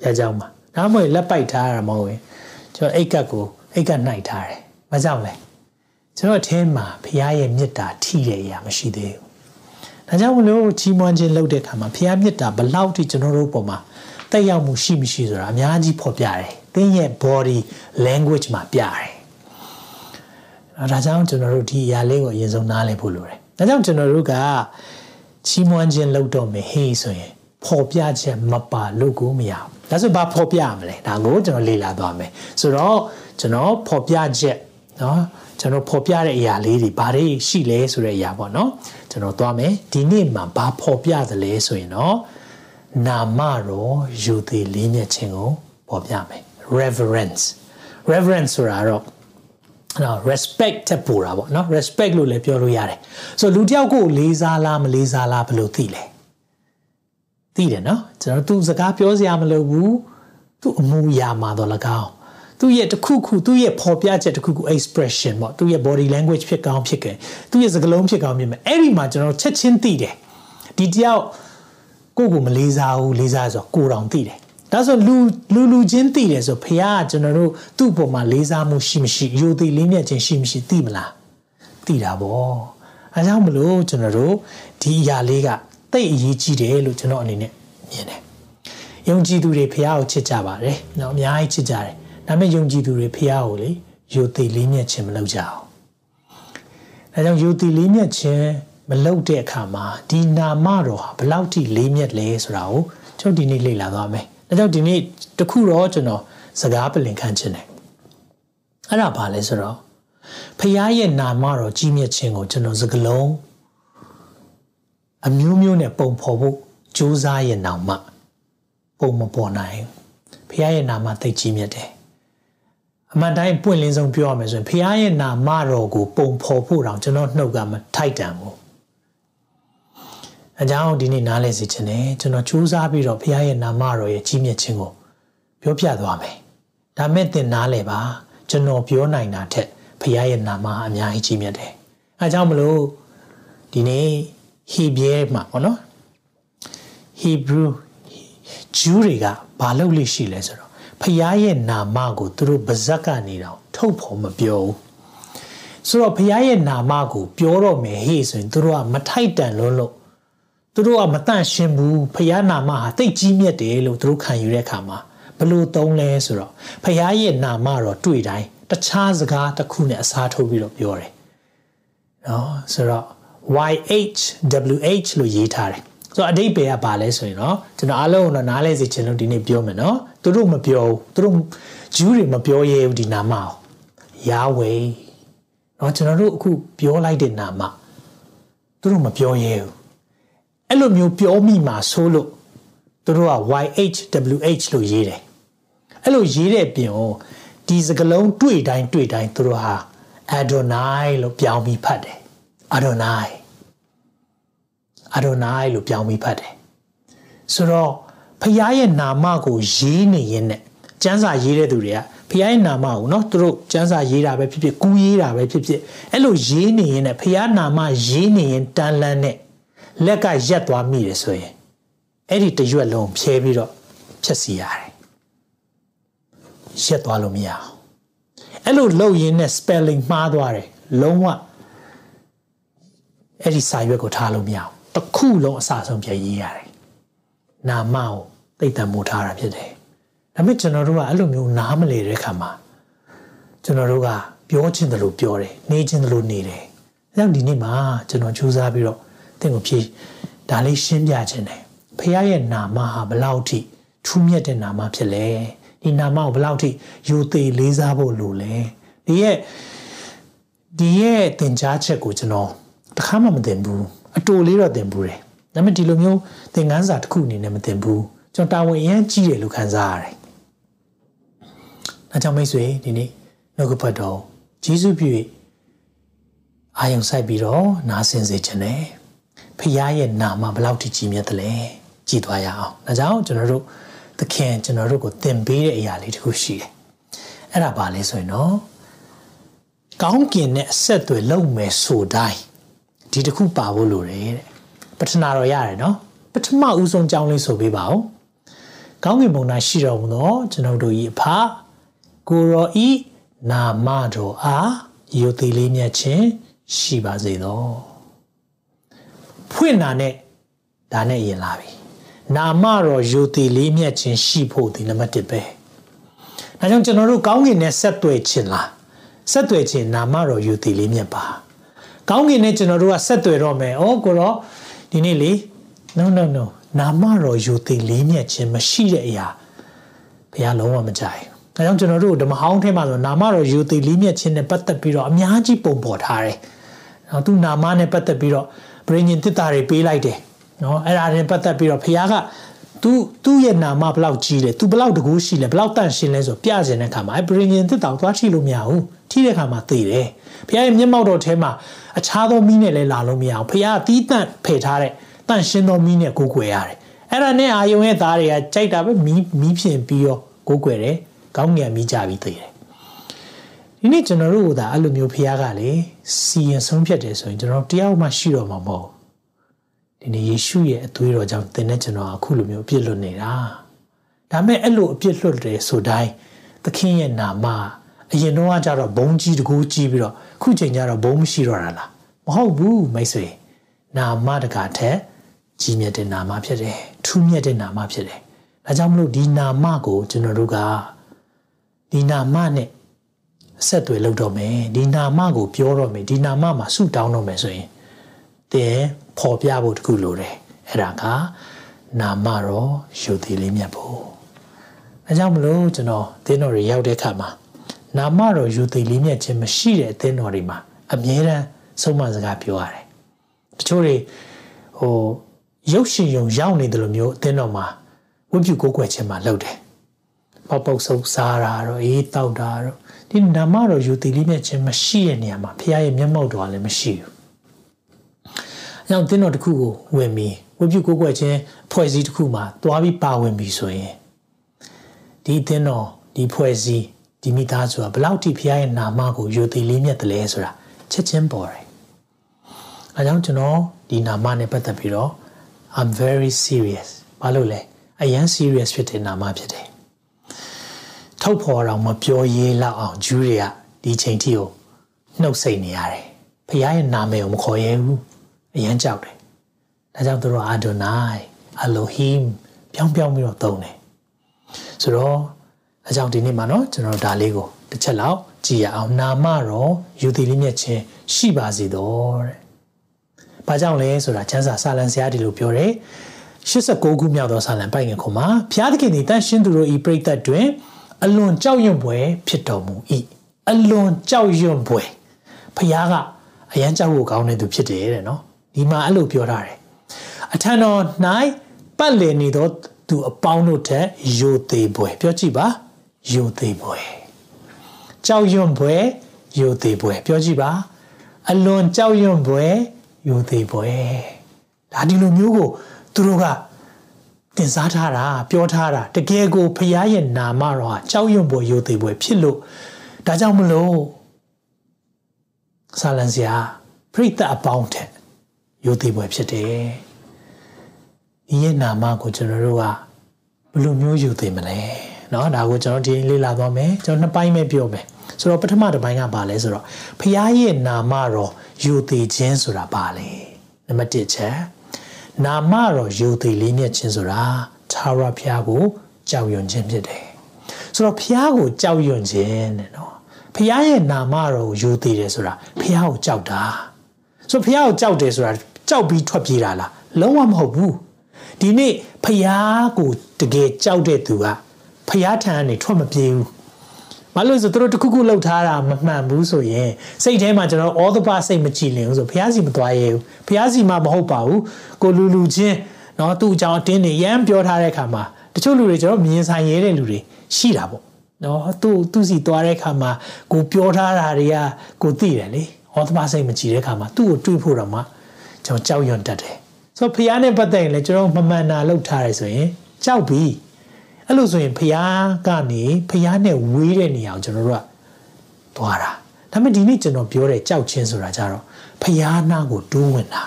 ပြကြောင်းမှာဒါမှမဟုတ်လက်ပိုက်ထားရမှာမဟုတ်ရင်ကျွန်တော်အိတ်ကတ်ကိုအိတ်ကတ်နှိုက်ထားတယ်မကြောက်လဲကျွန်တော်အထင်းမှာဖခင်ရဲ့မေတ္တာထိတဲ့အရာမရှိသေးဘူးဒါကြောင့်မလို့ချီးမွမ်းခြင်းလုပ်တဲ့အခါမှာဖခင်မေတ္တာဘလောက်ထိကျွန်တော်တို့ပုံမှာတက်ရောက်မှုရှိမရှိဆိုတာအများကြီးဖော်ပြတယ်သင်ရဲ့ body language မှာပြတယ်ဒါကြောင့်ကျွန်တော်တို့ဒီအရာလေးကိုအရင်ဆုံးနားလည်ဖို့လိုတယ်ဒါကြောင့်ကျွန်တော်တို့ကချီးမွမ်းခြင်းလုပ်တော့မယ်ဟေးဆိုရင် ဖော်ပြချက်မပါလို့ကိုမရဘူးဒါဆိုဘာဖော်ပြရမလဲဒါကိုကျွန်တော်လေ့လာသွားမယ်ဆိုတော့ကျွန်တော်ဖော်ပြချက်เนาะကျွန်တော်ဖော်ပြတဲ့အရာလေးတွေဘာတွေရှိလဲဆိုတဲ့အရာပေါ့เนาะကျွန်တော်သွားမယ်ဒီနေ့မှာဘာဖော်ပြသလဲဆိုရင်တော့နာမတော်ယူသည်လေးမြတ်ခြင်းကိုဖော်ပြမယ် reverence reverence ဆိုတာတော့နော် respect တက်ပူတာပေါ့နော် respect လို့လည်းပြောလို့ရတယ်ဆိုလူတယောက်ကိုလေးစားလားမလေးစားလားဘယ်လိုသိလဲ သိတယ်နော်ကျွန်တော်သူစကားပြောစရာမလိုဘူးသူအမှုရာမှာတော့လကောင်းသူရဲ့တခုခုသူရဲ့ဖော်ပြချက်တခုခု expression ပေါ့သူရဲ့ body language ဖြစ်ကောင်းဖြစ်ခဲ့သူရဲ့စကားလုံးဖြစ်ကောင်းဖြစ်မယ်အဲ့ဒီမှာကျွန်တော်ချက်ချင်းသိတယ်ဒီတယောက်ကိုကိုမလေးစားဘူးလေးစားဆိုကိုတောင်သိတယ်ဒါဆိုလူလူလူချင်းသိတယ်ဆိုဖះကကျွန်တော်တို့သူ့ပုံမှာလေးစားမှုရှိမရှိယိုသိလေးမြတ်ခြင်းရှိမရှိသိမလားသိတာပေါ့အဲကြောင့်မလို့ကျွန်တော်တို့ဒီအရာလေးက သိအရေးကြီးတယ်လို့ကျွန်တော်အနေနဲ့မြင်တယ်။ယုံကြည်သူတွေဖះကိုချစ်ကြပါတယ်။နော်အများကြီးချစ်ကြတယ်။ဒါပေမဲ့ယုံကြည်သူတွေဖះကိုလေယုတ်သိလေးမြတ်ခြင်းမလုပ်ကြအောင်။ဒါကြောင့်ယုတ်သိလေးမြတ်ခြင်းမလုပ်တဲ့အခါမှာဒီနာမတော်ဟာဘယ်လောက်ထိလေးမြတ်လဲဆိုတာကိုကျွန်တော်ဒီနေ့လေ့လာသွားမယ်။ဒါကြောင့်ဒီနေ့တခုတော့ကျွန်တော်စကားပလင်ခံခြင်းတယ်။အဲ့ဒါဘာလဲဆိုတော့ဖះရဲ့နာမတော်ကြီးမြတ်ခြင်းကိုကျွန်တော်စကလုံး အမျိုးမျိုးနဲ့ပုံဖော်ဖို့ကြိုးစားရဲ့နောင်မှပုံမပေါ်နိုင်ဖခင်ရဲ့နာမသိကြီးမြတ်တယ်။အမှန်တိုင်းပွင့်လင်းဆုံးပြောရမယ်ဆိုရင်ဖခင်ရဲ့နာမတော်ကိုပုံဖော်ဖို့တောင်ကျွန်တော်နှုတ်ကမထိုက်တန်ဘူးအကြောင်းဒီနေ့နားလည်စေချင်တယ်ကျွန်တော်စူးစမ်းပြီးတော့ဘုရားရဲ့နာမတော်ရဲ့ကြီးမြတ်ခြင်းကိုပြောပြသွားမယ်ဒါမဲ့သင်နားလည်ပါကျွန်တော်ပြောနိုင်တာထက်ဘုရားရဲ့နာမအများကြီးကြီးမြတ်တယ်အဲကြောင့်မလို့ဒီနေ့ ဟီဘရဲမှာပေါ့နော်ဟီဘရူးဂျူးတွေကဘာလုပ်လို့ရှိလဲဆိုတော့ဖခင်ရဲ့နာမကိုသူတို့ဗဇက်ကနေတော့ထုတ်ဖို့မပြောဘူးဆိုတော့ဖခင်ရဲ့နာမကိုပြောတော့မယ်ဟေ့ဆိုရင်သူတို့ကမထိုက်တန်လွန်းလို့သူတို့ကမတန့်ရှင်းဘူးဖခင်နာမဟာတိတ်ကြီးမြတ်တယ်လို့သူတို့ခံယူတဲ့အခါမှာဘလို့သုံးလဲဆိုတော့ဖခင်ရဲ့နာမတော့တွေ့တိုင်းတခြားစကားတစ်ခုနဲ့အစားထိုးပြီးတော့ပြောတယ်နော်ဆိုတော့ YHWH လို့ရေးထားတယ်ဆိုတော့အတိတ်ပဲကဘာလဲဆိုရင်တော့ကျွန်တော်အားလုံးတော့နားလဲစေချင်လို့ဒီနေ့ပြောမယ်နော်သူတို့မပြောဘူးသူတို့ဂျူးတွေမပြောရဲဘူးဒီနာမကိုယာဝေနော်ကျွန်တော်တို့အခုပြောလိုက်တဲ့နာမသူတို့မပြောရဲဘူးအဲ့လိုမျိုးပြောမိမှာဆိုလို့သူတို့က YHWH လို့ရေးတယ်အဲ့လိုရေးတဲ့ပြင်ကိုဒီစကလုံးတွေ့တိုင်းတွေ့တိုင်းသူတို့ဟာ Adonai လို့ပြောင်းပြီးဖတ်တယ် Adonai Adonai လို့ပြောင်းပြီးဖတ်တယ်ဆိုတော့ဖခင်ရဲ့နာမကိုရေးနေရင်နဲ့ကျမ်းစာရေးတဲ့သူတွေကဖခင်ရဲ့နာမကိုเนาะသူတို့ကျမ်းစာရေးတာပဲဖြစ်ဖြစ်ကူးရေးတာပဲဖြစ်ဖြစ်အဲ့လိုရေးနေရင်နဲ့ဖခင်နာမရေးနေရင်တန်လန်းနဲ့လက်ကရက်သွားမိတယ်ဆိုရင်အဲ့ဒီတရွက်လုံးဖြဲပြီးတော့ဖြက်စီရတယ်ရက်သွားလို့မရအောင်အဲ့လိုလုပ်ရင်းနဲ့ spelling မှားသွားတယ်လုံးဝ အဲ့ဒီစာရွက်ကိုထားလို့မရအောင်တစ်ခုလုံးအစဆုံးပြန်ရေးရတယ်နာမကိုသိတံမို့ထားတာဖြစ်တယ်ဒါပေမဲ့ကျွန်တော်တို့ကအဲ့လိုမျိုးနားမလေတဲ့ခါမှာကျွန်တော်တို့ကပြောချင်တယ်လို့ပြောတယ်နေချင်တယ်လို့နေတယ်အဲကြောင့်ဒီနေ့မှာကျွန်တော်ကြိုးစားပြီးတော့သင်ကိုဖြေဒါလေးရှင်းပြခြင်းတယ်ဖခင်ရဲ့နာမဟာဘလောက်ထိထူးမြတ်တဲ့နာမဖြစ်လဲဒီနာမကိုဘလောက်ထိယူသေးလေးစားဖို့လိုလဲဒီရဲ့ဒီရဲ့သင်ကြားချက်ကိုကျွန်တော် တခါမှမသင်ဘူးအတူလေးတော့သင်ဘူးတယ်ဒါပေမဲ့ဒီလိုမျိုးသင်ခန်းစာတစ်ခုအနေနဲ့မသင်ဘူးကျွန်တော်တာဝန်အရင်ကြီးတယ်လို့ခံစားရတယ်။ဒါကြောင့်မိတ်ဆွေဒီနေ့နှုတ်ကပတ်တော်ဂျေစုပြု၍အာယုံဆိုင်ပြီးတော့နားဆင်စေခြင်းနဲ့ဖခင်ရဲ့နာမဘလောက်ထိကြီးမြတ်တယ်လဲကြည်သွားရအောင်။ဒါကြောင့်ကျွန်တော်တို့သခင်ကျွန်တော်တို့ကိုသင်ပေးတဲ့အရာလေးတစ်ခုရှိတယ်။အဲ့ဒါပါလဲဆိုရင်တော့ကောင်းကင်နဲ့အဆက်အသွယ်လုပ်မယ်ဆိုတိုင်း ဒီတစ်ခုပါဖို့လိုတယ်တဲ့ပထနာတော့ရတယ်နော်ပထမဦးဆုံးကြောင်းလေးဆိုပေးပါဦးကောင်းကင်ဘုံ၌ရှိတော်မူသောကျွန်တော်တို့၏အဖကိုရောဤနာမတော်အားယုတ်တိလေးမြတ်ခြင်းရှိပါစေသောဖွင့်နာနဲ့ဒါနဲ့ရင်လာပြီနာမတော်ယုတ်တိလေးမြတ်ခြင်းရှိဖို့ဒီနံပါတ်1ပဲဒါကြောင့်ကျွန်တော်တို့ကောင်းကင်နဲ့ဆက်သွယ်ခြင်းလားဆက်သွယ်ခြင်းနာမတော်ယုတ်တိလေးမြတ်ပါ ကောင်းကင်နဲ့ကျွန်တော်တို့ကဆက်သွယ်တော့မယ်။အော်ကိုတော့ဒီနေ့လေ no no no နာမတော်ယုတ်သိလေးမြတ်ခြင်းမရှိတဲ့အရာဘုရားလုံးဝမကြိုက်။ဒါကြောင့်ကျွန်တော်တို့ဓမ္မဟောင်းထဲမှာဆိုနာမတော်ယုတ်သိလေးမြတ်ခြင်းနဲ့ပတ်သက်ပြီးတော့အများကြီးပုံပေါ်ထားတယ်။နော်သူနာမနဲ့ပတ်သက်ပြီးတော့ဗြိဉ္ဉ်တစ်တာတွေပေးလိုက်တယ်။နော်အဲ့ဒါနဲ့ပတ်သက်ပြီးတော့ဘုရားကသူသူ့ရဲ့နာမဘလောက်ကြီးလဲသူဘလောက်တကူရှိလဲဘလောက်တန့်ရှင်းလဲဆိုပြစင်တဲ့ခါမှာအဲဗြိဉ္ဉ်တစ်တာကိုသွားထိလို့မရဘူး။ထိတဲ့ခါမှာသိတယ်။ဘုရားရဲ့မျက်မှောက်တော်ထဲမှာ အခြားသောမီးနဲ့လည်းလာလို့မရအောင်ဖះတီးတန့်ဖယ်ထားတဲ့တန့်ရှင်းသောမီးနဲ့ကိုးကွယ်ရတယ်အဲ့ဒါနဲ့အာယုံရဲ့သားတွေကကြိုက်တာပဲမီးမီးဖြင်ပြီးတော့ကိုးကွယ်တယ်ကောင်းငင်မီးကြပြီးသိတယ်ဒီနေ့ကျွန်တော်တို့ကဒါအဲ့လိုမျိုးဖះကလေစီရင်ဆုံးဖြတ်တယ်ဆိုရင်ကျွန်တော်တယောက်မှရှိတော့မှာမဟုတ်ဒီနေ့ယေရှုရဲ့အသွေးတော်ကြောင့်သင်နဲ့ကျွန်တော်အခုလိုမျိုးအပြစ်လွတ်နေတာဒါမဲ့အဲ့လိုအပြစ်လွတ်တယ်ဆိုတိုင်းသခင်ရဲ့နာမအရင်တော့ကကြတော့ဘုံကြီးတကူကြီးပြီးတော့ ခုချိန်ကျတော့ဘုံမရှိတော့တာလားမဟုတ်ဘူးမိတ်ဆွေနာမတကာထက်ကြီးမြတ်တဲ့နာမဖြစ်တယ်ထူးမြတ်တဲ့နာမဖြစ်တယ်ဒါကြောင့်မလို့ဒီနာမကိုကျွန်တော်တို့ကဒီနာမနဲ့ဆက်သွယ်လုပ်တော့မယ်ဒီနာမကိုပြောတော့မယ်ဒီနာမမှာဆုတောင်းတော့မယ်ဆိုရင်တဲ့ပေါ်ပြဖို့တခုလိုတယ်အဲ့ဒါကနာမတော်ယူသည်လေးမြတ်ဖို့အဲကြောင့်မလို့ကျွန်တော်သင်းတော်တွေရောက်တဲ့အခါမှာ နာမတော်ယူသိလေးမြတ်ခြင်းမရှိတဲ့အသင်းတော်တွေမှာအမြဲတမ်းဆုံးမစကားပြောရတယ်။တချို့တွေဟိုရုပ်ရှင်ယုံရောက်နေတယ်လို့မျိုးအသင်းတော်မှာဝိပုကိုးကွယ်ခြင်းမှာလုပ်တယ်။ပေါက်ပေါက်ဆုပ်စားတာတော့အေးတောက်တာတော့ဒီနာမတော်ယူသိလေးမြတ်ခြင်းမရှိတဲ့နေရာမှာဖခင်ရဲ့မျက်မှောက်တော်လည်းမရှိဘူး။အဲကြောင့်သင်းတော်တစ်ခုကိုဝင်ပြီးဝိပုကိုးကွယ်ခြင်းအဖွဲ့အစည်းတစ်ခုမှာတွားပြီးပါဝင်ပြီးဆိုရင်ဒီသင်းတော်ဒီဖွဲ့စည်း ဒီမိသားစုကဘလောက်ထိဖခင်ရဲ့နာမကိုယိုသိလေးမြတ်တယ်လဲဆိုတာချက်ချင်းပေါ်တယ်။အဲကြောင့်ကျွန်တော်ဒီနာမနဲ့ပတ်သက်ပြီးတော့ I'm very serious ဘာလို့လဲအရန် serious ဖြစ်တဲ့နာမဖြစ်တယ်။ထုတ်ဖော်တော့မပြောရေးလောက်အောင်ဂျူးတွေကဒီချိန်ထိကိုနှုတ်ဆက်နေရတယ်။ဖခင်ရဲ့နာမည်ကိုမခေါ်ရဲဘူး။အရန်ကြောက်တယ်။ဒါကြောင့်သူတို့အာဒိုနိုင်အလိုဟီမ်ပြောင်းပြောင်းပြီးတော့သုံးတယ်။ဆိုတော့ ဒါကြောင့်ဒီနေ့မှာနော်ကျွန်တော်ဒါလေးကိုတစ်ချက်လောက်ကြည့်ရအောင်နာမတော်ယူသည်လေးမြတ်ခြင်းရှိပါစေတော့တဲ့။ဘာကြောင့်လဲဆိုတာချမ်းစာစာလံဆရာဒီလိုပြောတယ်။89ခုမြောက်သောစာလံပိုက်ငယ်ခုမှာဘုရားသခင်သည်တန်ရှင်းသူတို့ဤပြိသက်တွင် အလွန်ကြောက်ရွံ့ဖွယ်ဖြစ်တော်မူ၏။အလွန်ကြောက်ရွံ့ဖွယ်ဘုရားကအယံကြောက်ဖို့ကောင်းတဲ့သူဖြစ်တယ်တဲ့နော်။ဒီမှာအဲ့လိုပြောထားတယ်။အထံတော်၌ပတ်လည်နေသောသူအပေါင်းတို့ထက်ယိုသေးဖွယ်ပြောကြည့်ပါ။ ယိုသေးပွဲကြောက်ရွံ့ပွဲယိုသေးပွဲပြောကြည့်ပါအလွန်ကြောက်ရွံ့ပွဲယိုသေးပွဲဒါဒီလိုမျိုးကိုသူတို့ကတင်စားထားတာပြောထားတာတကယ်ကိုဖရားရဲ့နာမတော်ဟာကြောက်ရွံ့ပွဲယိုသေးပွဲဖြစ်လို့ဒါကြောင့်မလို့ဆာလန်စရာပြိတ္တအပေါင်းတဲ့ယိုသေးပွဲဖြစ်တယ်ဒီရဲ့နာမကိုကျွန်တော်တို့ကဘယ်လိုမျိုးယူသိမလဲ เนาะဒါကိုကျွန်တော်ဒီလေ့လာသွားမယ်ကျွန်တော်နှစ်ပိုင်းပဲပြောမယ်ဆိုတော့ပထမတစ်ပိုင်းကပါလဲဆိုတော့ဖခင်ရဲ့နာမတော်ယူသိခြင်းဆိုတာပါလဲနံပါတ်1ချက်နာမတော်ယူသိလေးမြတ်ခြင်းဆိုတာသာရဖခင်ကိုကြောက်ရွံ့ခြင်းဖြစ်တယ်ဆိုတော့ဖခင်ကိုကြောက်ရွံ့ခြင်းတဲ့เนาะဖ ဖះရဲ့နာမတော်ကိုယူသေးတယ်ဆိုတာဖះကိုကြောက်တာဆိုဖះကိုကြောက်တယ်ဆိုတာကြောက်ပြီးထွက်ပြေးတာလားလုံးဝမဟုတ်ဘူးဒီနေ့ဖះကိုတကယ်ကြောက်တဲ့သူက ဖះထံကနေထွက်မပြေးဘူးဘာလို့ဆိုတော့တခုခုလှုပ်ထားတာမမှန်ဘူးဆိုရင်စိတ်ထဲမှာကျွန်တော် all the bar စိတ်မကြည်လင်ဘူးဆိုဖះစီမသွားရဲဘူးဖះစီမှာမဟုတ်ပါဘူးကိုလူလူချင်းเนาะသူ့အကြောင်းအတင်းနေရမ်းပြောထားတဲ့အခါမှာတချို့လူတွေကျွန်တော်မြင်ဆိုင်ရဲတဲ့လူတွေရှိတာပေါ့နော်သူ့သူ့စီသွားတဲ့အခါမှာကိုပြောထားတာတွေကကိုသိတယ်လေဟောသမားစိတ်မကြည်တဲ့အခါမှာသူ့ကိုတွေးဖို့တော့မှကျွန်တော်ကြောက်ရွံ့တတ်တယ်ဆိုတော့ဖះနဲ့ပတ်သက်ရင်လည်းကျွန်တော်မမှန်တာလုပ်ထားတယ်ဆိုရင်ကြောက်ပြီ အဲ့လိုဆိုရင်ဖះကနေဖះနဲ့ဝေးတဲ့နေရာကိုကျွန်တော်တို့ကသွားတာဒါပေမဲ့ဒီနေ့ကျွန်တော်ပြောတဲ့ကြောက်ခြင်းဆိုတာကြတော့ဖះနာကိုတိုးဝင်တာ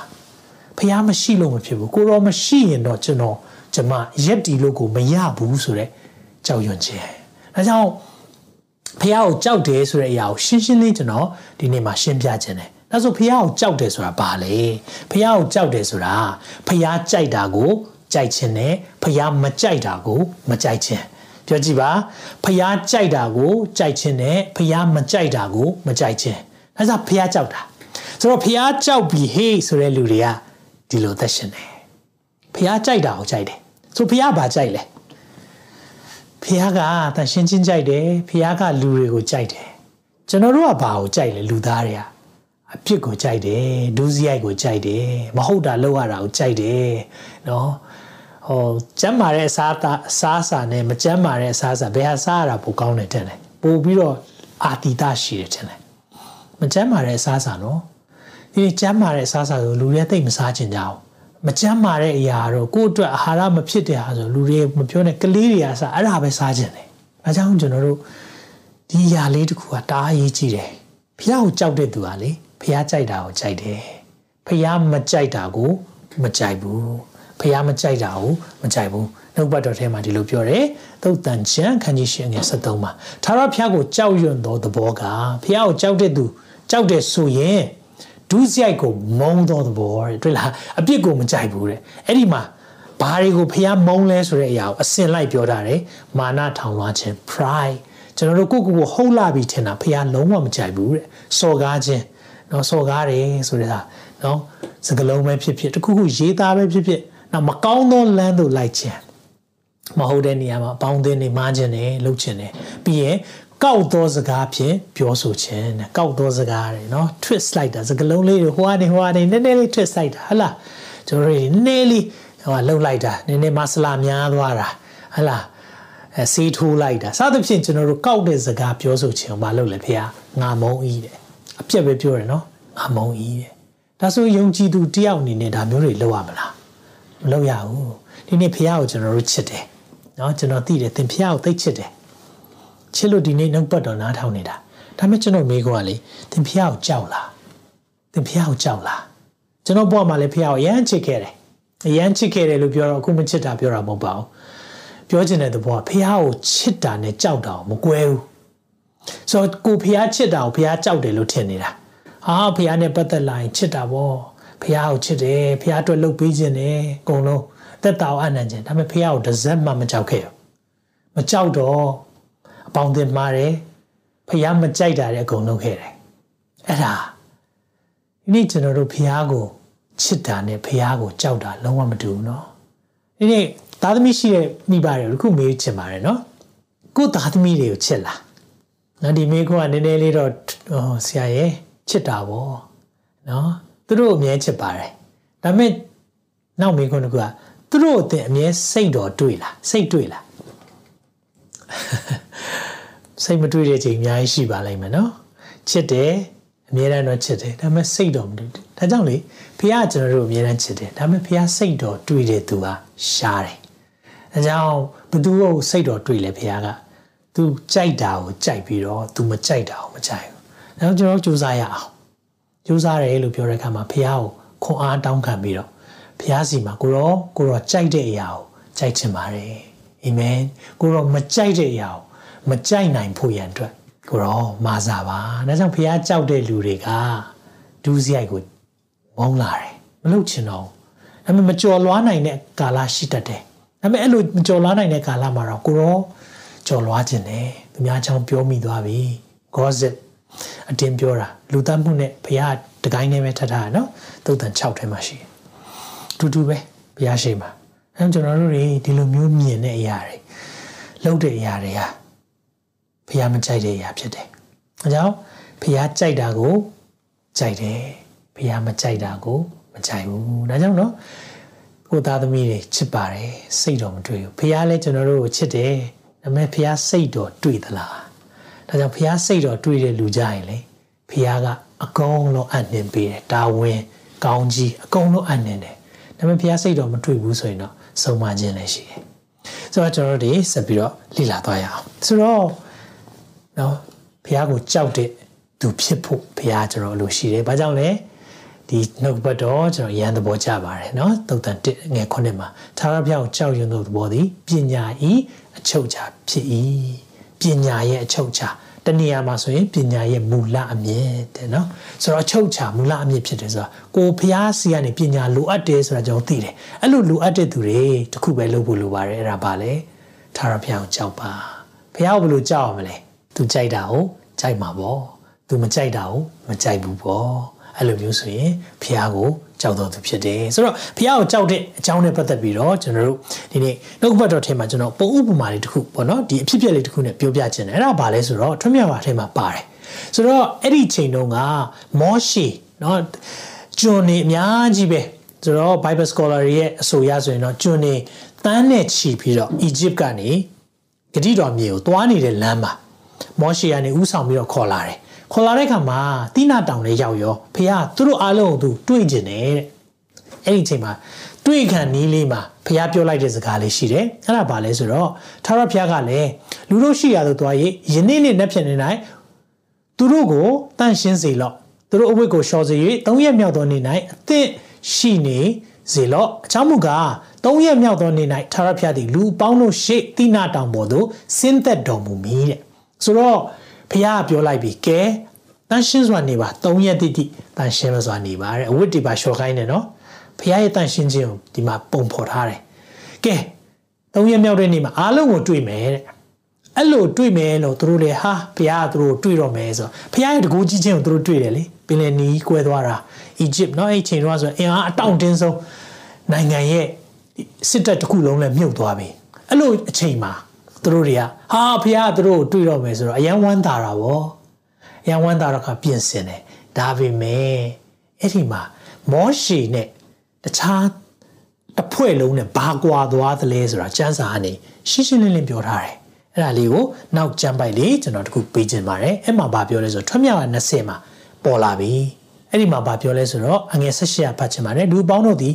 ဖះမရှိလို့မဖြစ်ဘူးကိုရောမရှိရင်တော့ကျွန်တော်ကျမရက်တီလို့ကိုမရဘူးဆိုတော့ကြောက်ရွံ့ခြင်းဒါကြောင့်ဖះကိုကြောက်တယ်ဆိုတဲ့အရာကိုရှင်းရှင်းလေးကျွန်တော်ဒီနေ့မှာရှင်းပြခြင်းတယ်ဒါဆိုဖះကိုကြောက်တယ်ဆိုတာဘာလဲဖះကိုကြောက်တယ်ဆိုတာဖះကြိုက်တာကို ကြိုက်ခြင်းနဲ့ဖះမကြိုက်တာကိုမကြိုက်ခြင်းပြောကြည့်ပါဖះကြိုက်တာကိုကြိုက်ခြင်းနဲ့ဖះမကြိုက်တာကိုမကြိုက်ခြင်းဒါဆိုဖះကြောက်တာဆိုတော့ဖះကြောက်ပြီးဟေးဆိုတဲ့လူတွေကဒီလိုသက်ရှင်တယ်ဖះကြိုက်တာကိုကြိုက်တယ်ဆိုဖះဘာကြိုက်လဲဖះကတန်ရှင်းချင်းကြိုက်တယ်ဖះကလူတွေကိုကြိုက်တယ်ကျွန်တော်တို့ကဘာကိုကြိုက်လဲလူသားတွေကအပြစ်ကိုကြိုက်တယ်ဒူးစရိုက်ကိုကြိုက်တယ်မဟုတ်တာလုပ်ရတာကိုကြိုက်တယ်နော် ဟိုကျမ်းမာတဲ့အစားအစားအစာနဲ့မကျမ်းမာတဲ့အစားအစာဘယ်ဟာစားရတာပိုကောင်းတယ်တဲ့လေပို့ပြီးတော့အာတိတရှိတယ်တဲ့လေမကျမ်းမာတဲ့အစားအစာနော်ဒီကျမ်းမာတဲ့အစားအစာဆိုလူတွေသိမစားချင်ကြအောင်မကျမ်းမာတဲ့အရာတော့ကိုယ့်အတွက်အာဟာရမဖြစ်တဲ့ဟာဆိုလူတွေမပြောနဲ့ကလေးတွေအားစားအဲ့ဒါပဲစားချင်တယ်အဲကြောင့်ကျွန်တော်တို့ဒီအရာလေးတခုကတအားရေးကြည့်တယ်ဖះကိုကြောက်တဲ့သူကလေဖះကြိုက်တာကိုကြိုက်တယ်ဖះမကြိုက်တာကိုမကြိုက်ဘူး ဖះမကြိုက်တာကိုမကြိုက်ဘူးနှုတ်ပတ်တော်ထဲမှာဒီလိုပြောတယ်သုတ်တန်ချံခန်းကြီးရှင်ငယ်73မှာသာရဖះကိုကြောက်ရွံ့သောသဘောကဖះကိုကြောက်တဲ့သူကြောက်တဲ့ဆိုရင်ဒုစရိုက်ကိုမုံသောသဘောတဲ့တွေ့လားအပြစ်ကိုမကြိုက်ဘူးတဲ့အဲ့ဒီမှာဘာတွေကိုဖះမုံလဲဆိုတဲ့အရာကိုအစင်လိုက်ပြောထားတယ်မာနထောင်လွှားခြင်း pride ကျွန်တော်တို့ကိုယ့်ကိုယ်ကိုဟုတ်လာပြီထင်တာဖះလုံးဝမကြိုက်ဘူးတဲ့စော်ကားခြင်းနော်စော်ကားတယ်ဆိုတဲ့ဟာနော်စကလုံးပဲဖြစ်ဖြစ်တခုခုရေးသားပဲဖြစ်ဖြစ် နော်မကောင်းသောလမ်းသို့လိုက်ခြင်းမဟုတ်တဲ့နေရာမှာအပေါင်းအသင်းတွေမားခြင်းနဲ့လှုပ်ခြင်းနဲ့ပြီးရင်ကောက်သောစကားဖြင့်ပြောဆိုခြင်းနဲ့ကောက်သောစကားတွေနော် twist လိုက်တာစကလုံးလေးတွေဟိုကနေဟိုကနေနည်းနည်းလေး twist လိုက်တာဟဟလားကျွန်တော်တို့နည်းနည်းလေးဟိုလှုပ်လိုက်တာနည်းနည်းမဆလာများသွားတာဟဟလားအဲစေးထိုးလိုက်တာစသဖြင့်ကျွန်တော်တို့ကောက်တဲ့စကားပြောဆိုခြင်းဘာလုပ်လဲဖေငါမုံဤတဲ့အပြက်ပဲပြောတယ်နော်ငါမုံဤတဲ့ဒါဆိုယုံကြည်သူတယောက်အနေနဲ့ဒါမျိုးတွေလုပ်ရမလား မလုပ်ရဘူးဒီနေ့ဖေကိုကျွန်တော်တို့ချစ်တယ်နော်ကျွန်တော်သိတယ်သင်ဖေကိုသိချစ်တယ်ချစ်လို့ဒီနေ့နှုတ်ပတ်တော်နားထောင်နေတာဒါပေမဲ့ကျွန်တော်မေးခွန်းကလေသင်ဖះကိုကြောက်လားသင်ဖះကိုကြောက်လားကျွန်တော်ဘဝမှာလည်းဖះကိုအရန်ချစ်ခဲ့တယ်အရန်ချစ်ခဲ့တယ်လို့ပြောတော့အခုမချစ်တာပြောတာမဟုတ်ပါဘူးပြောချင်တဲ့သဘောကဖះကိုချစ်တာနဲ့ကြောက်တာကိုမကွဲဘူးဆိုတော့ကိုဖះချစ်တာကိုဖះကြောက်တယ်လို့ထင်နေတာဟာဖះနဲ့ပတ်သက်လာရင်ချစ်တာပေါ့ ဖះကိုချစ်တယ်ဖះအတွက်လှုပ်ပေးခြင်းတယ်အကုန်လုံးသက်တာကိုအနံ့ခြင်းဒါပေမဲ့ဖះကိုတစ်စက်မှမကြောက်ခဲ့ဘူးမကြောက်တော့အပေါင်းတင်မှားတယ်ဖះမကြိုက်တာလည်းအကုန်လုံးခဲ့တယ်အဲ့ဒါဒီနေ့ကျွန်တော်တို့ဖះကိုချစ်တာနဲ့ဖះကိုကြောက်တာလုံးဝမတူဘူးเนาะဒီနေ့သားသမီးရှိတဲ့မိဘတွေခုမေးချင်ပါတယ်เนาะကိုသားသမီးတွေကိုချစ်လားနော်ဒီမေးခွန်းကနည်းနည်းလေးတော့ဟိုဆရာရဲ့ချစ်တာပေါ့နော် သူတို့အမြဲချစ်ပါတယ်ဒါပေမဲ့နောက်မေးခွန်းတခုကသူတို့အတဲ့အမြဲစိတ်တော်တွေ့လားစိတ်တွေ့လားစိတ်မတွေ့တဲ့ချိန်အများကြီးရှိပါလိမ့်မယ်နော်ချစ်တယ်အမြဲတမ်းတော့ချစ်တယ်ဒါပေမဲ့စိတ်တော်မတွေ့ဒါကြောင့်လေဖះကျွန်တော်တို့အမြဲတမ်းချစ်တယ်ဒါပေမဲ့ဖះစိတ်တော်တွေ့တဲ့သူဟာရှားတယ်ဒါကြောင့်ဘသူ့ကိုစိတ်တော်တွေ့လဲဖះက तू ကြိုက်တာကိုကြိုက်ပြီးတော့ तू မကြိုက်တာကိုမကြိုက်ဘူးဒါကြောင့်ကျွန်တော်ကြိုးစားရအောင် ကြိုးစားတယ်လို့ပြောတဲ့အခါမှာဖះကိုခွန်အားတောင်းခံပြီးတော့ဖះစီမှာကိုရောကိုရောကြိုက်တဲ့အရာကိုကြိုက်ချင်ပါတယ်အာမင်ကိုရောမကြိုက်တဲ့အရာကိုမကြိုက်နိုင်ဖို့ရန်အတွက်ကိုရောမာစာပါဒါကြောင့်ဖះကြောက်တဲ့လူတွေကဒူးစရိုက်ကိုမုန်းလာတယ်မလုပ်ချင်တော့ဒါပေမဲ့မကြော်လွားနိုင်တဲ့ကာလရှိတတ်တယ်ဒါပေမဲ့အဲ့လိုမကြော်လွားနိုင်တဲ့ကာလမှာတော့ကိုရောကြော်လွားခြင်းတယ်သူများချောင်းပြောမိသွားပြီ gossip အတင်းပြောတာလူသားမှုနဲ့ဘုရားတကိုင်းနဲ့ပဲထပ်ထားရနော်သုတ်တန်6ထဲမှာရှိတယ်တူတူပဲဘုရားရှိမှာအဲကျွန်တော်တို့တွေဒီလိုမျိုးမြင်တဲ့အရာတွေလှုပ်တဲ့အရာတွေဟာဘုရားမကြိုက်တဲ့အရာဖြစ်တယ်အဲကြောင့်ဘုရားကြိုက်တာကိုကြိုက်တယ်ဘုရားမကြိုက်တာကိုမကြိုက်ဘူးဒါကြောင့်နော်ကိုသားသမီးတွေချစ်ပါတယ်စိတ်တော်မတွေ့ဘူးဘုရားလည်းကျွန်တော်တို့ကိုချစ်တယ်ဒါပေမဲ့ဘုရားစိတ်တော်တွေ့သလား ဒါကြောင့်ဘုရားစိတ်တော်တွေ့တဲ့လူကြရင်လေဘုရားကအကုန်လုံးအနှင်ပေးတယ်တာဝန်ကောင်းကြီးအကုန်လုံးအနှင်တယ်ဒါပေမဲ့ဘုရားစိတ်တော်မတွေ့ဘူးဆိုရင်တော့ဆုံးမခြင်းလည်းရှိတယ်ဆိုတော့ကျွန်တော်တို့ဆက်ပြီးတော့လေ့လာသွားရအောင်ဆိုတော့နော်ဘုရားကိုကြောက်တဲ့သူဖြစ်ဖို့ဘုရားကျွန်တော်လိုရှိတယ်ဘာကြောင့်လဲဒီနှုတ်ဘတ်တော့ကျွန်တော်ရန်သဘောကြပါတယ်เนาะသုတ်တန်1ငယ်9မှာသာရဘုရားကိုကြောက်ရွံ့သောသဘောသည်ပညာဤအချုပ်ချာဖြစ်၏ ပညာရဲ့အချုပ်ချာတနည်းအားမှာဆိုရင်ပညာရဲ့မူလအမြင်တဲ့နော်ဆိုတော့အချုပ်ချာမူလအမြင်ဖြစ်တယ်ဆိုတာကိုဖျားစီကနေပညာလိုအပ်တယ်ဆိုတာကျွန်တော်သိတယ်အဲ့လိုလိုအပ်တဲ့သူတွေတခုပဲလုပ်ဖို့လိုပါတယ်အဲ့ဒါပါလေထာရဖျားကိုကြောက်ပါဖျားကိုဘယ်လိုကြောက်ရမလဲသူကြိုက်တာဟုတ်ကြိုက်မှာပေါ့သူမကြိုက်တာဟုတ်မကြိုက်ဘူးပေါ့ အဲ့လိုမျိုးဆိုရင်ဖះကိုကြောက်တော်သူဖြစ်တယ်ဆိုတော့ဖះကိုကြောက်တဲ့အကြောင်းနဲ့ပတ်သက်ပြီးတော့ကျွန်တော်တို့ဒီနေ့နှုတ်ဘတ်တော်ထဲမှာကျွန်တော်ပုံဥပမာလေးတစ်ခုပေါ့နော်ဒီအဖြစ်အပျက်လေးတစ်ခုနဲ့ပြောပြခြင်းတယ်အဲ့ဒါဘာလဲဆိုတော့ထွတ်မြောက်ပါထဲမှာပါတယ်ဆိုတော့အဲ့ဒီချိန်တုန်းကမောရှေနော်ကျွန်နေအများကြီးပဲဆိုတော့ Bible scholar ရဲ့အဆိုအရဆိုရင်တော့ကျွန်နေတန်းနဲ့ချီပြီးတော့ Egypt ကနေဂတိတော်မြေကိုသွားနေတဲ့လမ်းမှာမောရှေကနေဥဆောင်ပြီးတော့ခေါ်လာတယ် ခေါ်လာတဲ့အခါမှာတိနာတောင်လေးရောက်ရောဖះသူတို့အားလုံးကိုသူတွေ့ကျင်တယ်တဲ့အဲ့ဒီအချိန်မှာတွေ့ခံနီးလေးမှာဖះပြောလိုက်တဲ့စကားလေးရှိတယ်အဲ့ဒါဘာလဲဆိုတော့ထာဝရဘုရားကလည်းလူတို့ရှိရသို့သွား၍ယနေ့နေ့နဲ့ဖြစ်နေနိုင်သူတို့ကိုတန့်ရှင်းစေလော့သူတို့အဝတ်ကိုလျှော်စေ၍၃ရက်မြောက်သောနေ့၌အသင့်ရှိနေစေလော့အချောင်းမူကား၃ရက်မြောက်သောနေ့၌ထာဝရဘုရားသည်လူပေါင်းတို့ရှေ့တိနာတောင်ပေါ်သို့ဆင်းသက်တော်မူမည်တဲ့ဆိုတော့ ဖះကပြောလိုက်ပြီကဲတန်ရှင်းစွာနေပါ၃ရက်တိတိတန်ရှင်းစွာနေပါတဲ့အဝတ်တွေပါလျှော်ခိုင်းတယ်နော်ဖះရဲ့တန်ရှင်းခြင်းကိုဒီမှာပုံဖော်ထားတယ်ကဲ၃ရက်မြောက်တဲ့နေ့မှာအားလုံးကိုတွေ့မယ်တဲ့အဲ့လိုတွေ့မယ်လို့သူတို့လည်းဟာဖះကသူတို့တွေ့တော့မယ်ဆိုတော့ဖះရဲ့တကူကြီးခြင်းကိုသူတို့တွေ့တယ်လေပင်လယ်နီးကွဲသွားတာအီဂျစ်နော်အဲ့ချိန်တော့ဆိုအင်အားအတောင့်တင်းဆုံးနိုင်ငံရဲ့စစ်တပ်တစ်ခုလုံးလည်းမြုပ်သွားပြီအဲ့လိုအချိန်မှာသူတို့တွေက ဟာဖះသူတို့တွေ့တော့မယ်ဆိုတော့အယံဝမ်းသာတာဗောအယံဝမ်းသာတော့ခါပြင်ဆင်တယ်ဒါပေမဲ့အဲ့ဒီမှာမောရှေနဲ့တခြားတဖွဲ့လုံးနဲ့ဘာကွာသွားသလဲဆိုတာစံစာအနေရှင်းရှင်းလင်းလင်းပြောထားတယ်အဲ့ဒါလေးကိုနောက်ကြမ်းပိုက်လေးကျွန်တော်တခုပေးခြင်းပါတယ်အဲ့မှာဘာပြောလဲဆိုတော့ထွတ်မြောက်20မှာပေါ်လာပြီ အဲ့ဒီမှာဗာပြောလဲဆိုတော့အငယ်၁၈ဖတ်ချင်ပါတယ်လူပေါင်းတို့ဒီ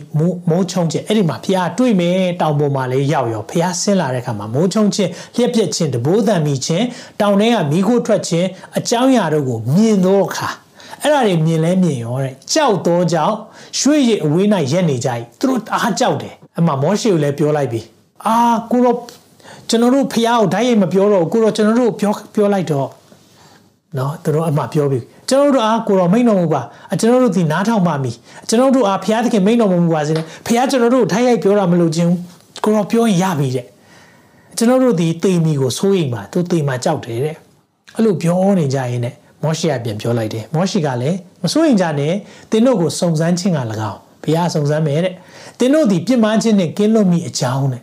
မိုးချုံချက်အဲ့ဒီမှာဖះတွေ့မယ်တောင်ပေါ်မှာလေးရောက်ရောဖះဆင်းလာတဲ့အခါမှာမိုးချုံချက်လျက်ပြက်ခြင်းတဘိုးတန်မိခြင်းတောင်ထဲကမိခိုးထွက်ခြင်းအကြောင်းအရာတို့ကိုမြင်သောအခါအဲ့ဒါတွေမြင်လဲမြင်ရောတဲ့ကြောက်သောကြောင့်ရွှေ့ရည်အဝေး၌ရက်နေကြ၏သူတို့အားကြောက်တယ်အမှမောရှေကိုလည်းပြောလိုက်ပြီအာကိုတော့ကျွန်တော်တို့ဖះကိုဓာတ်ရိုက်မပြောတော့ကိုတော့ကျွန်တော်တို့ပြောပြောလိုက်တော့ နော်သူတို့အမှပြောပြီကျွန်တော်တို့အားကိုတော်မိန်တော်မူပါကျွန်တော်တို့ဒီနားထောင်ပါမီကျွန်တော်တို့အားဘုရားသခင်မိန်တော်မူပါစေနဲ့ဘုရားကျွန်တော်တို့ထိုက်ရိုက်ပြောတာမလို့ခြင်းကိုတော်ပြောရင်ရပြီတဲ့ကျွန်တော်တို့ဒီတေမီကိုစိုးရိမ်ပါသူတေမာကြောက်တယ်တဲ့အဲ့လိုပြောနေကြရင်နဲ့မောရှေကပြန်ပြောလိုက်တယ်မောရှေကလည်းမစိုးရိမ်ကြနဲ့တင်းတို့ကိုစုံစမ်းခြင်းက၎င်းဘုရားစုံစမ်းမယ်တဲ့တင်းတို့ဒီပြစ်မှားခြင်းနဲ့ကင်းလွတ်မိအကြောင်းတဲ့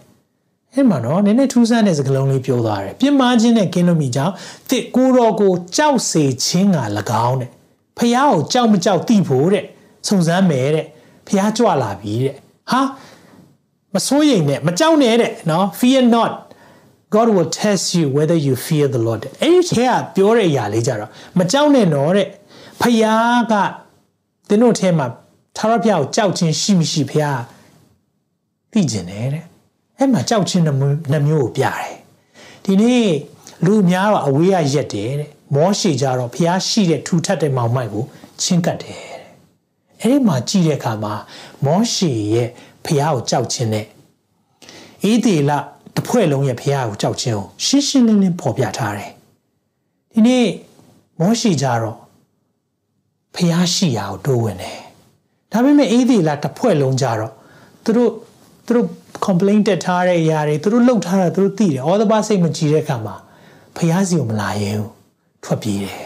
အဲ့မှာနော်နည်းနည်းထူးဆန်းတဲ့စကားလုံးလေးပြောသွားတယ်ပြင်းမာခြင်းနဲ့ကင်းလို့မိကြောင်းတစ်ကိုတော်ကိုကြောက်စေခြင်းက၎င်းတဲ့ဖះကိုကြောက်မကြောက်သိဖို့တဲ့စုံစမ်းမယ်တဲ့ဖះကြွလာပြီတဲ့ဟာမစိုးရိမ်နဲ့မကြောက်နဲ့တဲ့နော် fear not God will test you whether you fear the Lord အဲ့ဒီထဲကပြောတဲ့အရာလေးကြတော့မကြောက်နဲ့တော့တဲ့ဖះကသင်တို့ထဲမှာသာရဖះကိုကြောက်ခြင်းရှိမရှိဖះသိကျင်တယ်တဲ့ အဲ့မှာကြောက်ချင်းနှမျိုးကိုပြတယ်ဒီနေ့လူများတော့အဝေးကရက်တယ်တဲ့မောရှေကြတော့ဖျားရှိတဲ့ထူထပ်တဲ့မောင်မိုက်ကိုချင်းကတ်တယ်တဲ့အဲ့ဒီမှာကြည့်တဲ့အခါမှာမောရှေရဲ့ဖျားကိုကြောက်ချင်းနဲ့အေးသေးလတဖွဲ့လုံးရဲ့ဖျားကိုကြောက်ချင်းကိုရှင်းရှင်းလင်းလင်းဖော်ပြထားတယ်ဒီနေ့မောရှေကြတော့ဖျားရှိရာကိုတိုးဝင်တယ်ဒါပေမဲ့အေးသေးလတဖွဲ့လုံးကြတော့သူတို့သူတို့ complaint တက်ထားတဲ့အရာတွေသူတို့လှုပ်ထားတာသူတို့သိတယ်။ဩသဘာစိတ်မကြည်တဲ့အခါမှာဖះစီကိုမလာရဲဘူး။ဒထွက်ပြေးတယ်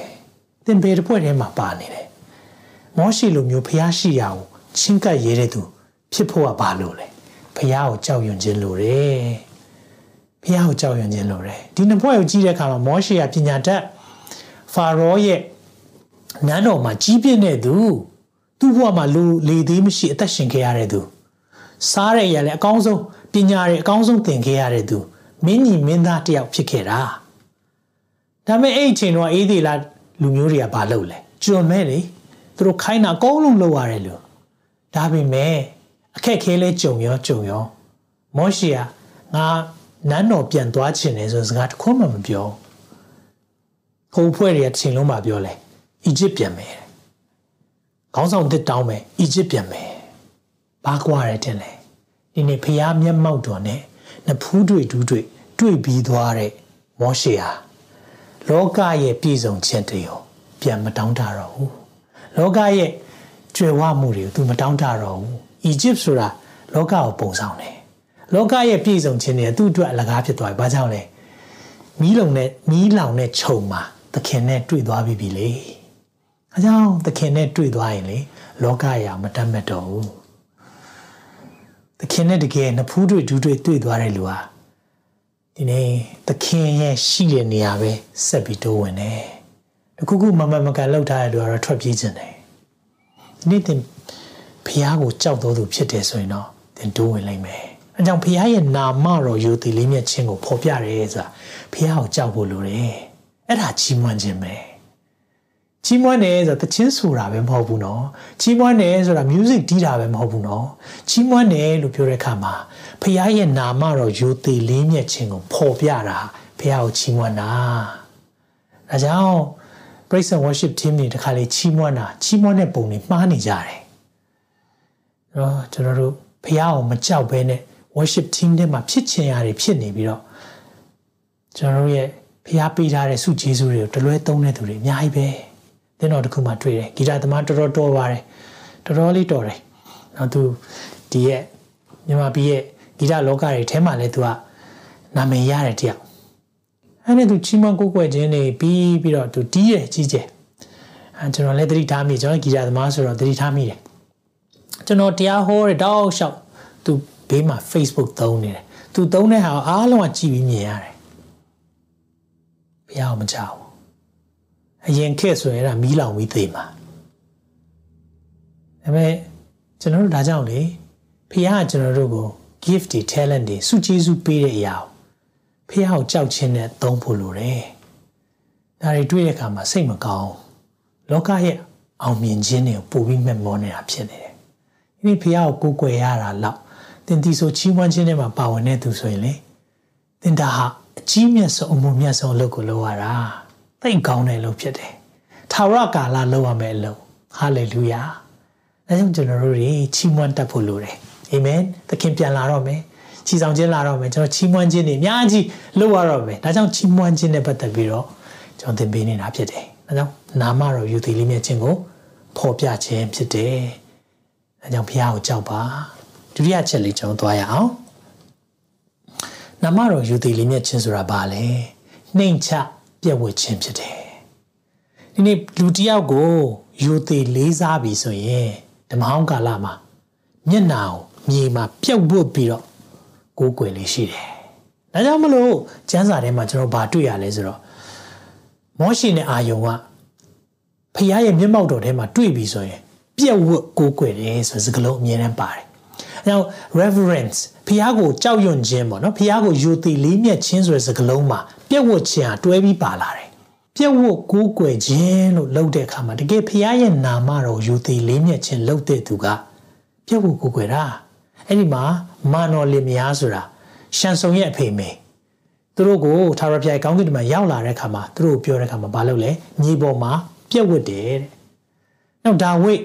သင်ဘယ်တစ်ဖွဲ့ထဲမှာပါနေတယ်မောရှိလိုမျိုးဖျားရှိရအောင်ချင်းကပ်ရဲတဲ့သူဖြစ်ဖို့ကဘာလို့လဲဖျားကိုကြောက်ရွံ့ခြင်းလို့တယ်ဖျားကိုကြောက်ရွံ့ခြင်းလို့တယ်ဒီနှစ်ဖွဲ့ကိုကြည့်တဲ့အခါမှာမောရှိကပညာတတ်ဖာရောရဲ့နန်းတော်မှာကြီးပြင်းတဲ့သူသူ့ဘဝမှာလူလေသေးမရှိအသက်ရှင်ခဲ့ရတဲ့သူ စားရရလည်းအကောင်းဆုံးပညာတွေအကောင်းဆုံးသင်ခဲ့ရတဲ့သူမင်းကြီးမင်းသားတယောက်ဖြစ်ခဲ့တာဒါပေမဲ့အဲ့အချိန်တော့အေးသေးလားလူမျိုးတွေကဘာလုပ်လဲကျွန်မဲ့လေသူတို့ခိုင်းတာအကုန်လုံးလုပ်ရတယ်လို့ဒါပေမဲ့အခက်ခဲလဲကြုံရောကြုံရောမောရှိယာငါနန်းတော်ပြန်သွားချင်တယ်ဆိုစကားတစ်ခုမှမပြောဟိုဖွဲ့တွေကချိန်လုံးမပြောလဲအီဂျစ်ပြန်မယ်ခေါင်းဆောင်တစ်တောင်းမယ်အီဂျစ်ပြန်မယ်ဘာကွာရဲတင်လဲ ဒီနေ့ဖျားမျက်မှောက်တော်နဲ့နဖူးတွေ့ဒူးတွေ့တွေ့ပြီးသွားတဲ့မောရှေဟာလောကရဲ့ပြည်စုံခြင်းတွေကိုပြန်မတောင်းတတော့ဘူးလောကရဲ့ကြွယ်ဝမှုတွေကို तू မတောင်းတတော့ဘူးအီဂျစ်ဆိုတာလောကကိုပုံဆောင်တယ်လောကရဲ့ပြည်စုံခြင်းတွေသူ့အတွက်အလကားဖြစ်သွားပြီဘာကြောင့်လဲမီးလုံနဲ့မီးလောင်နဲ့ခြုံမှာသခင်နဲ့တွေ့သွားပြီပြီလေအဲကြောင့်သခင်နဲ့တွေ့သွားရင်လေလောကရာမတတ်မဲ့တော့ဘူး သခင်နဲ့တကယ်နဖူးတွေ့ဒူးတွေ့တွေ့သွားတဲ့လူဟာဒီနေ့သခင်ရဲ့ရှိတဲ့နေရာပဲဆက်ပြီးတိုးဝင်တယ်တခုခုမမမကန်လောက်ထားတဲ့လူကတော့ထွက်ပြေးခြင်းတယ်ဒီနေ့သင်ဖះကိုကြောက်တော်သူဖြစ်တယ်ဆိုရင်တော့သင်တိုးဝင်လိမ့်မယ်အဲကြောင့်ဖះရဲ့နာမတော်ယူတည်လေးမြတ်ခြင်းကိုဖော်ပြတယ်ဆိုတာဖះကိုကြောက်ဖို့လိုတယ်အဲ့ဒါကြီးမွမ်းခြင်းပဲ ကြီးမွမ်းတယ်ဆိုတာတချင်းဆိုတာပဲမဟုတ်ဘူးနော်ကြီးမွမ်းတယ်ဆိုတာ music တီးတာပဲမဟုတ်ဘူးနော်ကြီးမွမ်းတယ်လို့ပြောတဲ့အခါမှာဖခင်ရဲ့နာမတော်ယိုသေးလေးမြတ်ခြင်းကိုပေါ်ပြတာဖခင်ကိုကြီးမွမ်းတာဒါကြောင့် praise and worship team တွေတခါလေကြီးမွမ်းတာကြီးမွမ်းတဲ့ပုံတွေမှားနေကြတယ်နော်ကျွန်တော်တို့ဖခင်ကိုမကြောက်ဘဲနဲ့ worship team ထဲမှာဖြစ်ချင်ရာတွေဖြစ်နေပြီးတော့ကျွန်တော်တို့ရဲ့ဖျားပေးထားတဲ့စုကျေးဇူးတွေကိုတလွဲသုံးတဲ့သူတွေအများကြီးပဲ။ သင်တော်တစ်ခုမှတွေ့တယ်ဂီတသမားတော်တော်တော်ပါတယ်တော်တော်လေးတော်တယ်နောက်သူဒီရဲ့မြန်မာပြည်ရဲ့ဂီတလောကတွေထဲမှာလည်းသူကနာမည်ရတယ်တယောက်အဲ့နဲ့သူချီးမွမ်းကိုးကွယ်ခြင်းတွေပြီးပြီးတော့သူတီးတယ်ကြီးကျယ်အဲကျွန်တော်လည်းသတိထားမိကျွန်တော်ဂီတသမားဆိုတော့သတိထားမိတယ်ကျွန်တော်တရားဟောတဲ့တောက်လျှောက်သူဘေးမှာ Facebook သုံးနေတယ်သူသုံးတဲ့ဟာအားလုံးကကြည့်ပြီးမြင်ရတယ်ဘုရားမကြောက် အရင်ခက်ဆိုရင်အဲ့ဒါမီးလောင်ပြီးသိမှာဒါပေမဲ့ကျွန်တော်တို့ဒါကြောင့်လေဖះကကျွန်တော်တို့ကို gift တွေ talent တွေစုကျေးဇူးပေးတဲ့အရာကိုဖះကိုကြောက်ခြင်းနဲ့သုံးဖို့လိုတယ်ဒါတွေတွေ့တဲ့အခါမှာစိတ်မကောင်းလောကရဲ့အောင်မြင်ခြင်းတွေကိုပို့ပြီးမဲ့မောနေတာဖြစ်နေတယ်ဒီဖះကိုကိုးကွယ်ရတာလောက်တင်တီဆိုချီးမွမ်းခြင်းတွေမှာပါဝင်တဲ့သူဆိုရင်လေတင်တာဟာအကြီးမြတ်ဆုံးအမှုမြတ်ဆုံးအလုပ်ကိုလုပ်ရတာ သိကောင်းတဲ့အလုပ်ဖြစ်တယ်။ထာဝရကာလလုပ်ရမယ့်အလုပ်။ဟာလေလုယာ။ဒါကြောင့်ကျွန်တော်တို့တွေချီးမွမ်းတတ်ဖို့လိုတယ်။အာမင်။သခင်ပြန်လာတော့မယ်။ချီဆောင်ခြင်းလာတော့မယ်ကျွန်တော်ချီးမွမ်းခြင်းတွေအများကြီးလုပ်ရတော့မယ်။ဒါကြောင့်ချီးမွမ်းခြင်းနဲ့ပတ်သက်ပြီးတော့ကျွန်တော်သင်ပေးနေတာဖြစ်တယ်။ဒါကြောင့်နာမတော်ယူသည်လေးမြတ်ခြင်းကိုဖော်ပြခြင်းဖြစ်တယ်။ဒါကြောင့်ဘုရားကိုကြောက်ပါ။ဒုတိယချက်လေးကျွန်တော်သွားရအောင်။နာမတော်ယူသည်လေးမြတ်ခြင်းဆိုတာဘာလဲ။နှိမ်ချ ပြက်ဝတ်ခြင်းဖြစ်တယ်ဒီနေ့လူတယောက်ကိုယူသေးလေးစားပြီဆိုရင်ဓမ္မဟောင်းကာလမှာမျက်နာကိုမြေမှာပြက်ဝတ်ပြီးတော့ကိုးကွယ်လေးရှိတယ်ဒါကြောင့်မလို့ကျမ်းစာထဲမှာကျွန်တော်ဗာတွေ့ရလဲဆိုတော့မောရှိနဲ့အာယုံကဖခင်ရဲ့မျက်မှောက်တော်ထဲမှာတွေ့ပြီဆိုရင်ပြက်ဝတ်ကိုးကွယ်တယ်ဆိုစကားလုံးအမြဲတမ်းပါတယ်။ နောက် reverence ဖခင်ကိုကြောက်ရွံ့ခြင်းပေါ့နော်ဖခင်ကိုယူတည်လေးမြတ်ခြင်းဆိုတဲ့စကားလုံးမှာပြက်ဝတ်ခြင်းဟာတွဲပြီးပါလာတယ်။ပြက်ဝတ်ကိုးကွယ်ခြင်းလို့လုပ်တဲ့အခါမှာတကယ်ဖခင်ရဲ့နာမတော်ယူတည်လေးမြတ်ခြင်းလုပ်တဲ့သူကပြက်ဝတ်ကိုးကွယ်တာ။အဲ့ဒီမှာမာနော်လင်မယားဆိုတာရှန်ဆုံရဲ့အဖေမေသူတို့ကိုထာဝရဘုရားကောင်းကင်မှာရောက်လာတဲ့အခါမှာသူတို့ပြောတဲ့အခါမှာဘာလုပ်လဲမြေပေါ်မှာပြက်ဝတ်တယ်တဲ့။နောက်ဒါဝိတ်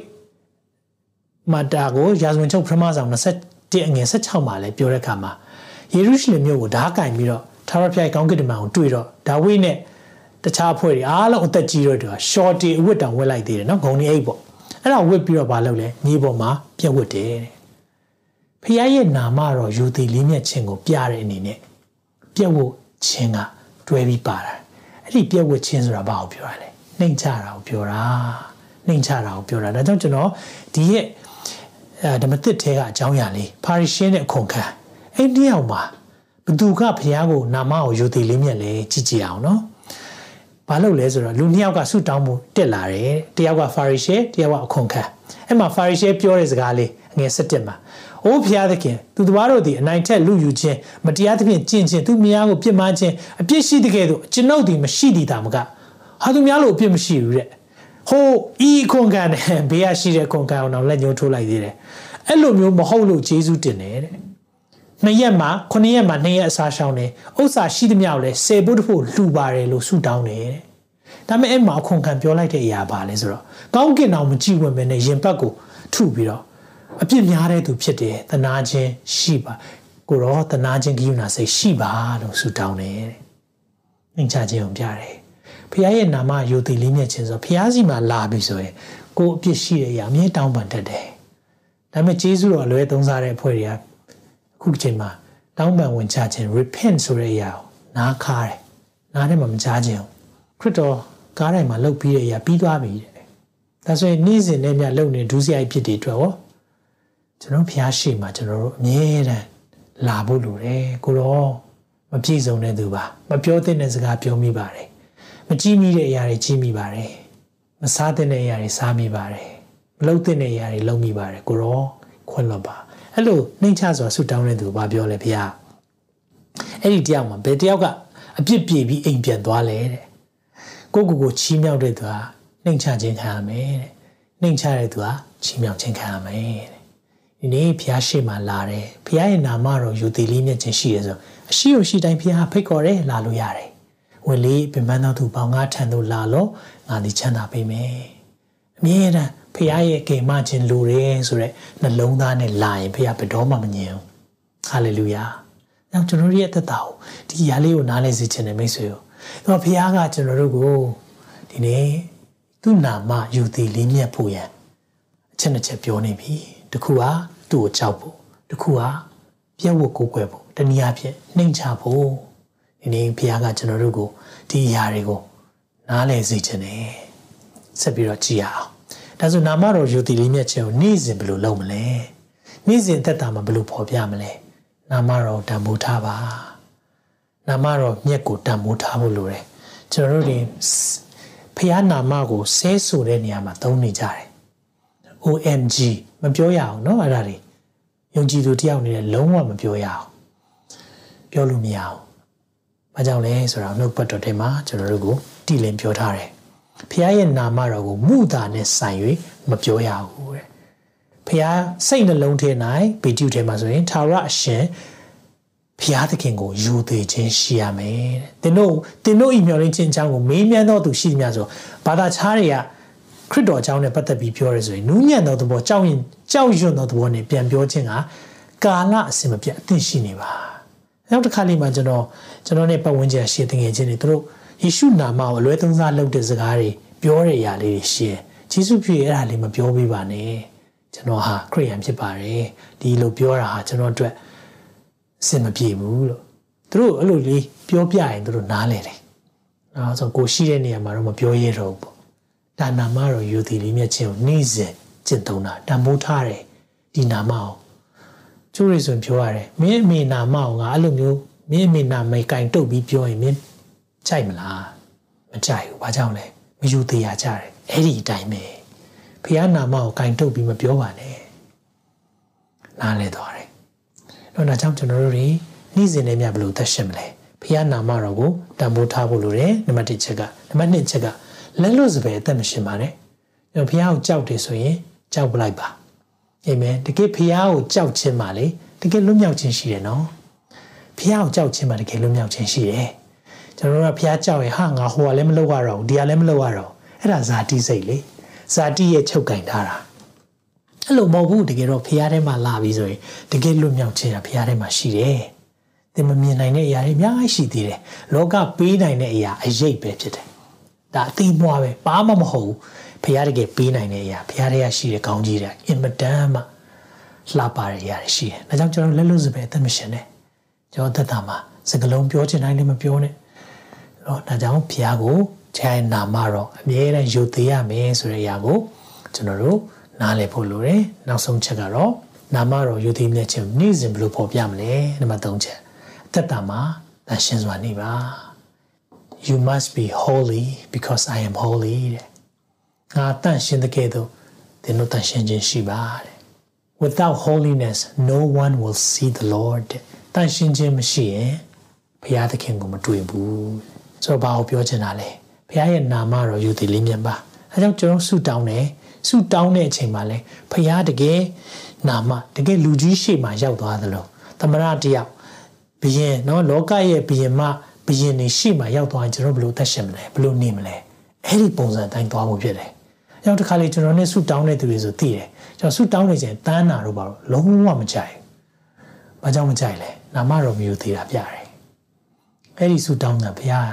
မာတာကိုရာဇဝင်ချုပ်ပထမဆောင်21အငယ်16မှာလည်းပြောတဲ့အခါမှာယေရုရှလင်မြို့ကိုဓားကင်ပြီးတော့ထာဝရဘုရားကောင်းကင်တမန်ကိုတွေ့တော့ဒါဝိနဲ့တခြားအဖွဲ့တွေအားလုံးအသက်ကြီးတော့သူက shorty အဝတ်တောင်ဝတ်လိုက်သေးတယ်နော်ဂုံဒီအိတ်ပေါ့အဲ့ဒါဝတ်ပြီးတော့မလုပ်လဲမြေပေါ်မှာပြက်ဝတ်တယ်တဲ့ဖခင်ရဲ့နာမတော်ယူသည်လေးမြတ်ခြင်းကိုပြတဲ့အနေနဲ့ပြက်ဝတ်ခြင်းကတွဲပြီးပါတာအအဲ့ဒီပြက်ဝတ်ခြင်းဆိုတာဘာကိုပြောရလဲနှိမ်ချတာကိုပြောတာနှိမ်ချတာကိုပြောတာဒါကြောင့်ကျွန်တော်ဒီရဲ့ အဲဓမ္မသစ်ထဲကအကြောင်းအရာလေးပါရီရှင်းတဲ့ခုံခံအဲ့ဒီအောင်မှာဘသူကဘုရားကိုနာမကိုယူတည်လေးမြတ်လဲကြည့်ကြည့်အောင်နော်ဘာလို့လဲဆိုတော့လူနှစ်ယောက်ကဆုတောင်းမှုတက်လာတယ်တယောက်ကဖာရီရှဲတယောက်ကအခွန်ခံအဲ့မှာဖာရီရှဲပြောတဲ့စကားလေးအငယ်၁၁မှာအိုးဖျားသခင်သူတို့တို့သည်အနိုင်ထက်လူယူခြင်းမတရားသဖြင့်ကျင့်ခြင်းသူများကိုပြစ်မှားခြင်းအပြစ်ရှိတဲ့ကဲ့သို့ကျွန်ုပ်သည်မရှိသည်တာမကဟာသူများလို့အပြစ်မရှိဘူးတဲ့ ဟိုဤခွန်ကန်နဲ့ဘေးရရှိတဲ့ခွန်ကန်အောင်တော့လက်ညှိုးထိုးလိုက်သေးတယ်အဲ့လိုမျိုးမဟုတ်လို့ဂျေဇုတင်တယ်တဲ့နှစ်ရက်မှာခုနှစ်ရက်မှာနှစ်ရက်အစားရှောင်းတယ်ဥစ္စာရှိသမျှကိုလည်းစေဖို့တဖို့လှူပါတယ်လို့ဆုတောင်းတယ်တဲ့ဒါပေမဲ့အဲ့မှာအခွန်ခံပြောလိုက်တဲ့အရာပါလဲဆိုတော့ကောင်းကင်အောင်မကြည့်ဝင်ပဲနဲ့ရင်ပတ်ကိုထုပြီးတော့အပြစ်များတဲ့သူဖြစ်တယ်တနာခြင်းရှိပါကိုတော့တနာခြင်းကိယူနာစိတ်ရှိပါလို့ဆုတောင်းတယ်တဲ့။နှိမ်ချခြင်းကိုပြတယ်။ ဖခင်ရဲ့နာမယုံတည်လေးမြတ်ခြင်းဆိုဖခင်စီမှာလာပြီဆိုရင်ကိုအပြစ်ရှိတဲ့အရာအမြဲတောင်းပန်တတ်တယ်။ဒါပေမဲ့ဂျေဇုတော်အလွဲသုံးစားတဲ့အဖွဲ့တွေကအခုချိန်မှာတောင်းပန်ဝင်ချခြင်း repent ဆိုတဲ့အရာကိုနားခါတယ်။နားထဲမှာမကြားခြင်းခရစ်တော်ကားတိုင်းမှာလှုပ်ပြီးတဲ့အရာပြီးသွားပြီတဲ့။ဒါဆိုရင်နေ့စဉ်နဲ့မြလှုပ်နေဒုစရိုက်ဖြစ်တွေအတွက်ဟောကျွန်တော်ဖျားရှိမှကျွန်တော်တို့အမြဲတမ်းလာဖို့လိုတယ်ကိုတော့မပြည့်စုံတဲ့သူပါမပြောသင့်တဲ့စကားပြောမိပါတယ် မကြည့်မိတဲ့အရာတွေကြည့်မိပါတယ်မစားသင့်တဲ့အရာတွေစားမိပါတယ်မလုပ်သင့်တဲ့အရာတွေလုပ်မိပါတယ်ကိုတော့ခွင့်လွတ်ပါအဲ့လိုနှိမ့်ချစွာဆူတောင်းတဲ့သူဘာပြောလဲဖျားအဲ့ဒီတယောက်မှာဘယ်တယောက်ကအပြစ်ပြေပြီးအိမ်ပြန်သွားလဲတဲ့ကိုကိုကိုချီးမြှောက်တဲ့သူကနှိမ့်ချခြင်းခံရမယ်တဲ့နှိမ့်ချတဲ့သူကချီးမြှောက်ခြင်းခံရမယ်တဲ့ဒီနေ့ဖျားရှိမှလာတယ်ဖျားရဲ့နာမတော်ယူသည်လေးမြတ်ခြင်းရှိရဆိုအရှိကိုရှိတိုင်းဖျားဖိတ်ခေါ်တယ်လာလို့ရတယ် ဝင်လေးပင်ပန်းသောသူပေါင်းငါထံသို့လာလို့ငါသည်ချမ်းသာပေးမယ်အမြဲတမ်းဖျားရဲ့ဂိမ်မခြင်းလိုတယ်ဆိုရက်နှလုံးသားနဲ့လာရင်ဖျားဘယ်တော့မှမငြင်းဘူးဟာလေလုယာနောက်ကျွန်တော်တို့ရဲ့သက်တာကိုဒီຢာလေးကိုနားလဲစေခြင်းနဲ့မိတ်ဆွေကိုတော့ဖျားကကျွန်တော်တို့ကိုဒီနေ့သူ့နာမယူသည်လေးမြတ်ဖို့ရန်အချက်တစ်ချက်ပြောနေပြီတခုကသူ့ကိုကြောက်ဖို့တခုကပြက်ဝတ်ကိုးကွယ်ဖို့တနည်းအားဖြင့်နှိမ်ချဖို့ ဒီနေ့ဘုရားကကျွန်တော်တို့ကိုဒီအရာတွေကိုနားလည်စေခြင်းနဲ့ဆက်ပြီးတော့ကြည်ရအောင်ဒါဆိုနာမတော်ယူတည်လေးမြတ်ခြင်းကိုနေ့စဉ်ဘယ်လိုလုပ်မလဲနေ့စဉ်သက်တာမှာဘယ်လိုဖော်ပြမလဲနာမတော်တန်ဖိုးထားပါနာမတော်မြတ်ကိုတန်ဖိုးထားဖို့လိုတယ်ကျွန်တော်တို့ဒီဖခင်နာမကိုဆဲဆိုတဲ့နေရာမှာသုံးနေကြတယ် OMG မပြောရအောင်เนาะအဲ့ဒါတွေယုံကြည်သူတယောက်အနေနဲ့လုံးဝမပြောရအောင်ပြောလို့မရအောင်။ ဘာကြောင့်လဲဆိုတော့နှုတ်ပတ်တော်ထဲမှာကျွန်တော်တို့ကိုတည်လင်ပြောထားတယ်။ဖခင်ရဲ့နာမတော်ကိုမူတာနဲ့ဆိုင်၍မပြောရဘူးတဲ့။ဖခင်စိတ်နှလုံးထဲ၌ဗီဒီယိုထဲမှာဆိုရင်သာရအရှင်ဖျားသခင်ကိုယူသေးခြင်းရှိရမယ်တဲ့။သင်တို့သင်တို့ဤမျှော်လင့်ခြင်းအကြောင်းကိုမေးမြန်းတော်သူရှိသမျှဆိုဘာသာခြားတွေကခရစ်တော်အကြောင်းနဲ့ပတ်သက်ပြီးပြောရဲဆိုရင်နူးညံ့သောသဘောကြောက်ရင်ကြောက်ရွံ့သောသဘောနဲ့ပြန်ပြောခြင်းကကာလအစင်မပြတ်အသင့်ရှိနေပါ နောက်တစ်ခါလေးမှကျွန်တော်ကျွန်တော်နဲ့ပတ်ဝန်းကျင်ရှေ့တငယ်ချင်းတွေသူတို့ယေရှုနာမကိုအလွဲသုံးစားလုပ်တဲ့စကားတွေပြောတဲ့အရာလေးတွေရှင်းဂျေစုပြည့်အဲ့ဒါလေးမပြောပေးပါနဲ့ကျွန်တော်ဟာခရိယန်ဖြစ်ပါတယ်ဒီလိုပြောတာဟာကျွန်တော်အတွက်အစင်မပြေဘူးလို့သူတို့အဲ့လိုလေးပြောပြရင်သူတို့နားလဲတယ်နောက်ဆိုကိုရှိတဲ့နေရာမှာတော့မပြောရတော့ဘူးဒါနာမတော်ယူသည်လေးမြတ်ခြင်းကိုနေ့စဉ်ကျင့်သုံးတာတန်ဖိုးထားတယ်ဒီနာမအောင် ကျိုးရဆိုပြောရတယ်မင်းအမေနာမအောင်ကအဲ့လိုမျိုးမင်းအမေနာမိတ်ကင်တုတ်ပြီးပြောရင်မင်းကြိုက်မလားမကြိုက်ဘူးဘာကြောင့်လဲမယူသေးရကြတယ်အဲ့ဒီအတိုင်းပဲဖះနာမကိုကင်တုတ်ပြီးမပြောပါနဲ့နားလဲသွားတယ်တော့ဒါကြောင့်ကျွန်တော်တို့တွေနေ့စဉ်နဲ့မြဘလို့သက်ရှင်မလဲဖះနာမတော်ကိုတန်ဖိုးထားဖို့လိုတယ်နံပါတ်1ချက်ကနံပါတ်2ချက်ကလက်လွတ်စပယ်အသက်မရှင်ပါနဲ့ကျွန်တော်ဖះကိုကြောက်တယ်ဆိုရင်ကြောက်ပလိုက်ပါ အာမင်တကယ်ဖះကိုကြောက်ခြင်းပါလေတကယ်လွတ်မြောက်ခြင်းရှိတယ်နော်ဖះကိုကြောက်ခြင်းပါတကယ်လွတ်မြောက်ခြင်းရှိတယ်ကျွန်တော်တို့ကဖះကြောက်ရင်ဟာငါဟိုကလည်းမလုပ်ရတော့ဘူးဒီကလည်းမလုပ်ရတော့အဲ့ဒါဇာတိစိတ်လေဇာတိရဲ့ချုပ်ကင်ထားတာအဲ့လိုမဟုတ်ဘူးတကယ်တော့ဖះထဲမှာလာပြီဆိုရင်တကယ်လွတ်မြောက်ခြင်းကဖះထဲမှာရှိတယ်သင်မမြင်နိုင်တဲ့အရာတွေအများကြီးရှိသေးတယ်လောကပေးနိုင်တဲ့အရာအရေးပဲဖြစ်တယ်ဒါအသိမွားပဲဘာမှမဟုတ်ဘူး ဖရားတကယ်ပေးနိုင်တဲ့အရာဖရားတွေကရှိတဲ့ကောင်းကြီးတွေအင်မတန်မှလှပတဲ့အရာတွေရှိတယ်။ဒါကြောင့်ကျွန်တော်လက်လွတ်စပယ်အသက်မရှင်နဲ့ကျွန်တော်သက်တာမှာစကလုံးပြောချင်တိုင်းလည်းမပြောနဲ့။ဟနော်ဒါကြောင့်ဘုရားကိုခြေနာမတော့အမြဲတမ်းယုတ်သေးရမယ်ဆိုတဲ့အရာကိုကျွန်တော်တို့နားလည်ဖို့လိုတယ်နောက်ဆုံးချက်ကတော့နာမတော်ယုတ်သေးမြတ်ခြင်းနေ့စဉ်ဘယ်လိုပေါ်ပြမလဲနံပါတ်3ချက်အသက်တာမှာတန်ရှင်းစွာနေပါ you must be holy because i am holy တဲ့ ငါတန်ရှင်းတဲ့ကဲ့သို့သင်တို့တန်ရှင်းခြင်းရှိပါတဲ့ without holiness no one will see the lord တန်ရှင်းခြင်းမရှိရင်ဘုရားသခင်ကိုမတွေ့ဘူးဆိုတော့ဘာကိုပြောချင်တာလဲဘုရားရဲ့နာမတော်ယူသည်လေးမြတ်ပါအဲကြောင့်ကျွန်တော်ဆုတောင်းတယ်ဆုတောင်းတဲ့အချိန်မှာလဲဘုရားတကယ်နာမတကယ်လူကြီးရှေ့မှာရောက်သွားသလိုသမရတယောက်ဘယင်နော်လောကရဲ့ဘယင်မဘယင်နေရှေ့မှာရောက်သွားရင်ကျွန်တော်ဘယ်လိုသက်ရှင်မလဲဘယ်လိုနေမလဲအဲ့ဒီပုံစံတိုင်းသွားမှုဖြစ်တယ်။ နောက်တစ်ခါလေကျွန်တော်နဲ့ဆုတောင်းတဲ့သူတွေဆိုသိတယ်။ကျွန်တော်ဆုတောင်းနေချိန်တန်းနာတော့ပါတော့လုံးဝမကြိုက်။ဘာကြောင့်မကြိုက်လဲ။နာမတော်မျိုးသေးတာပြတယ်။အဲ့ဒီဆုတောင်းတာဘုရား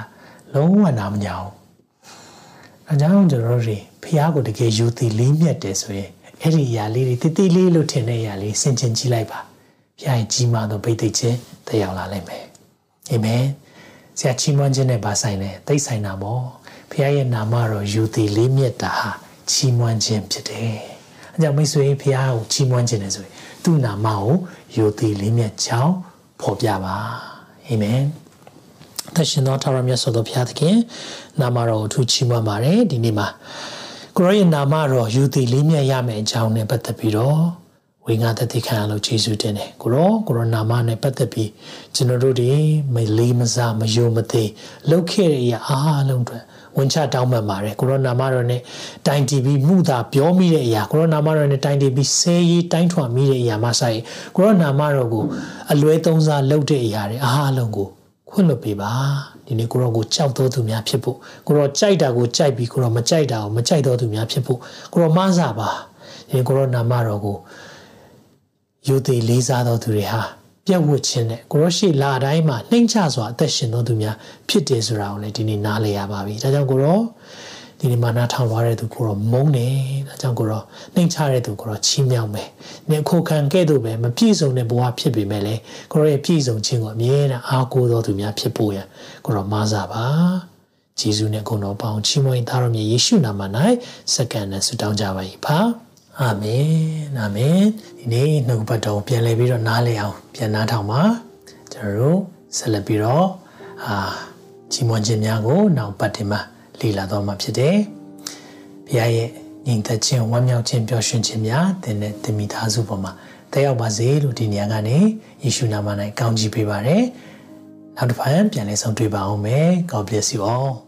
လုံးဝနာမညာဘူး။အဲကြောင့်ကျွန်တော်တို့ဘုရားကိုတကယ်ယူသည်လေးမြတ်တယ်ဆိုရင်အဲ့ဒီအရာလေးတွေတိတိလေးလို့ထင်တဲ့အရာလေးဆင်ခြင်ကြည့်လိုက်ပါဘုရားရဲ့ကြီးမားသောဗိသိက်ခြင်းတရားလာလိမ့်မယ်အာမင်ဆရာချီးမွမ်းခြင်းနဲ့ပါဆိုင်တယ်သိဆိုင်တာပေါ့ဘုရားရဲ့နာမတော်ယူသည်လေးမြတ်တာဟာ ချီးမွမ်းခြင်းဖြစ်တယ်အဲကြောင့်မိတ်ဆွေဘုရားကိုချီးမွမ်းခြင်းနဲ့ဆိုရင်သူ့နာမကိုယူသည်လေးမြတ်ကြောင်းဖော်ပြပါအာမင်တရှင်တော်ထာဝရမြတ်စွာဘုရားသခင်နာမတော်ကိုထူးချီးမွမ်းပါတယ်ဒီနေ့မှာကိုရောရဲ့နာမတော်ယူသည်လေးမြတ်ရမယ်အကြောင်းနဲ့ပတ်သက်ပြီးတော့ဝိငါတတိခံရလို့ယေရှုတင်တယ်ကိုရောကိုရောနာမနဲ့ပတ်သက်ပြီးကျွန်တော်တို့ဒီမလေးမစားမယုံမသိလောက်ခဲ့တဲ့အရာအားလုံးအတွက် ဝင်ချတောင်းပန်ပါတယ်ကိုရောနာမတော်နဲ့တိုင်တီပြီးမှုသာပြောမိတဲ့အရာကိုရောနာမတော်နဲ့တိုင်တီပြီးဆဲရီတိုင်းထွာမိတဲ့အရာမှဆိုင်ကိုရောနာမတော်ကိုအလွဲသုံးစားလုပ်တဲ့အရာတွေအားလုံးကိုခွင့်လွှတ်ပေးပါဒီနေ့ကိုရောကိုကြောက်တော်သူများဖြစ်ဖို့ကိုရောကြိုက်တာကိုကြိုက်ပြီးကိုရောမကြိုက်တာကိုမကြိုက်တော်သူများဖြစ်ဖို့ကိုရောမဆာပါဒီကိုရောနာမတော်ကိုယူသေးလေးစားတော်သူတွေဟာ ပြတ်ဝတ်ခြင်းနဲ့ကိုရောရှိလာတိုင်းမှာနှိမ့်ချစွာအသက်ရှင်တော်သူများဖြစ်တယ်ဆိုတာကိုလည်းဒီနေ့နားလည်ရပါပြီဒါကြောင့်ကိုရောဒီနေ့မှာနားထောင်သွားတဲ့သူကိုရောမုန်းတယ်ဒါကြောင့်ကိုရောနှိမ့်ချတဲ့သူကိုရောချီးမြှောက်မယ်။နေခုခံခဲ့သူပဲမပြည့်စုံတဲ့ဘဝဖြစ်ပေမဲ့လည်းကိုရောရဲ့ပြည့်စုံခြင်းကိုအမြဲတမ်းအားကိုးတော်သူများဖြစ်ဖို့ရကိုရောမားစားပါ။ဂျေဇုနဲ့ဂုဏ်တော်ပေါင်းချီးမွမ်းသားတော်မြတ်ယေရှုနာမ၌စက္ကန့်နဲ့ဆုတောင်းကြပါ၏ပါ။ အာမင်။အာမင်။ဒီနေ့နှုတ်ပတ်တော်ပြန်လည်ပြီးတော့နားလည်အောင်ပြန်နားထောင်ပါ။ကျွန်တော်တို့ဆက်လက်ပြီးတော့အာချီးမွမ်းခြင်းများကိုနောက်ပတ်တင်မှာလေ့လာတော့မှာဖြစ်တယ်။ဘုရားရဲ့ညီသက်ခြင်းဝမ်းမြောက်ခြင်းပျော်ရွှင်ခြင်းများသင်နဲ့သင်မိသားစုပေါ်မှာတက်ရောက်ပါစေလို့ဒီနေရာကနေယေရှုနာမ၌ကောင်းချီးပေးပါရယ်။နောက်တစ်ဖန်ပြန်လည်ဆုံတွေ့ပါအောင်မယ်။ God bless you all.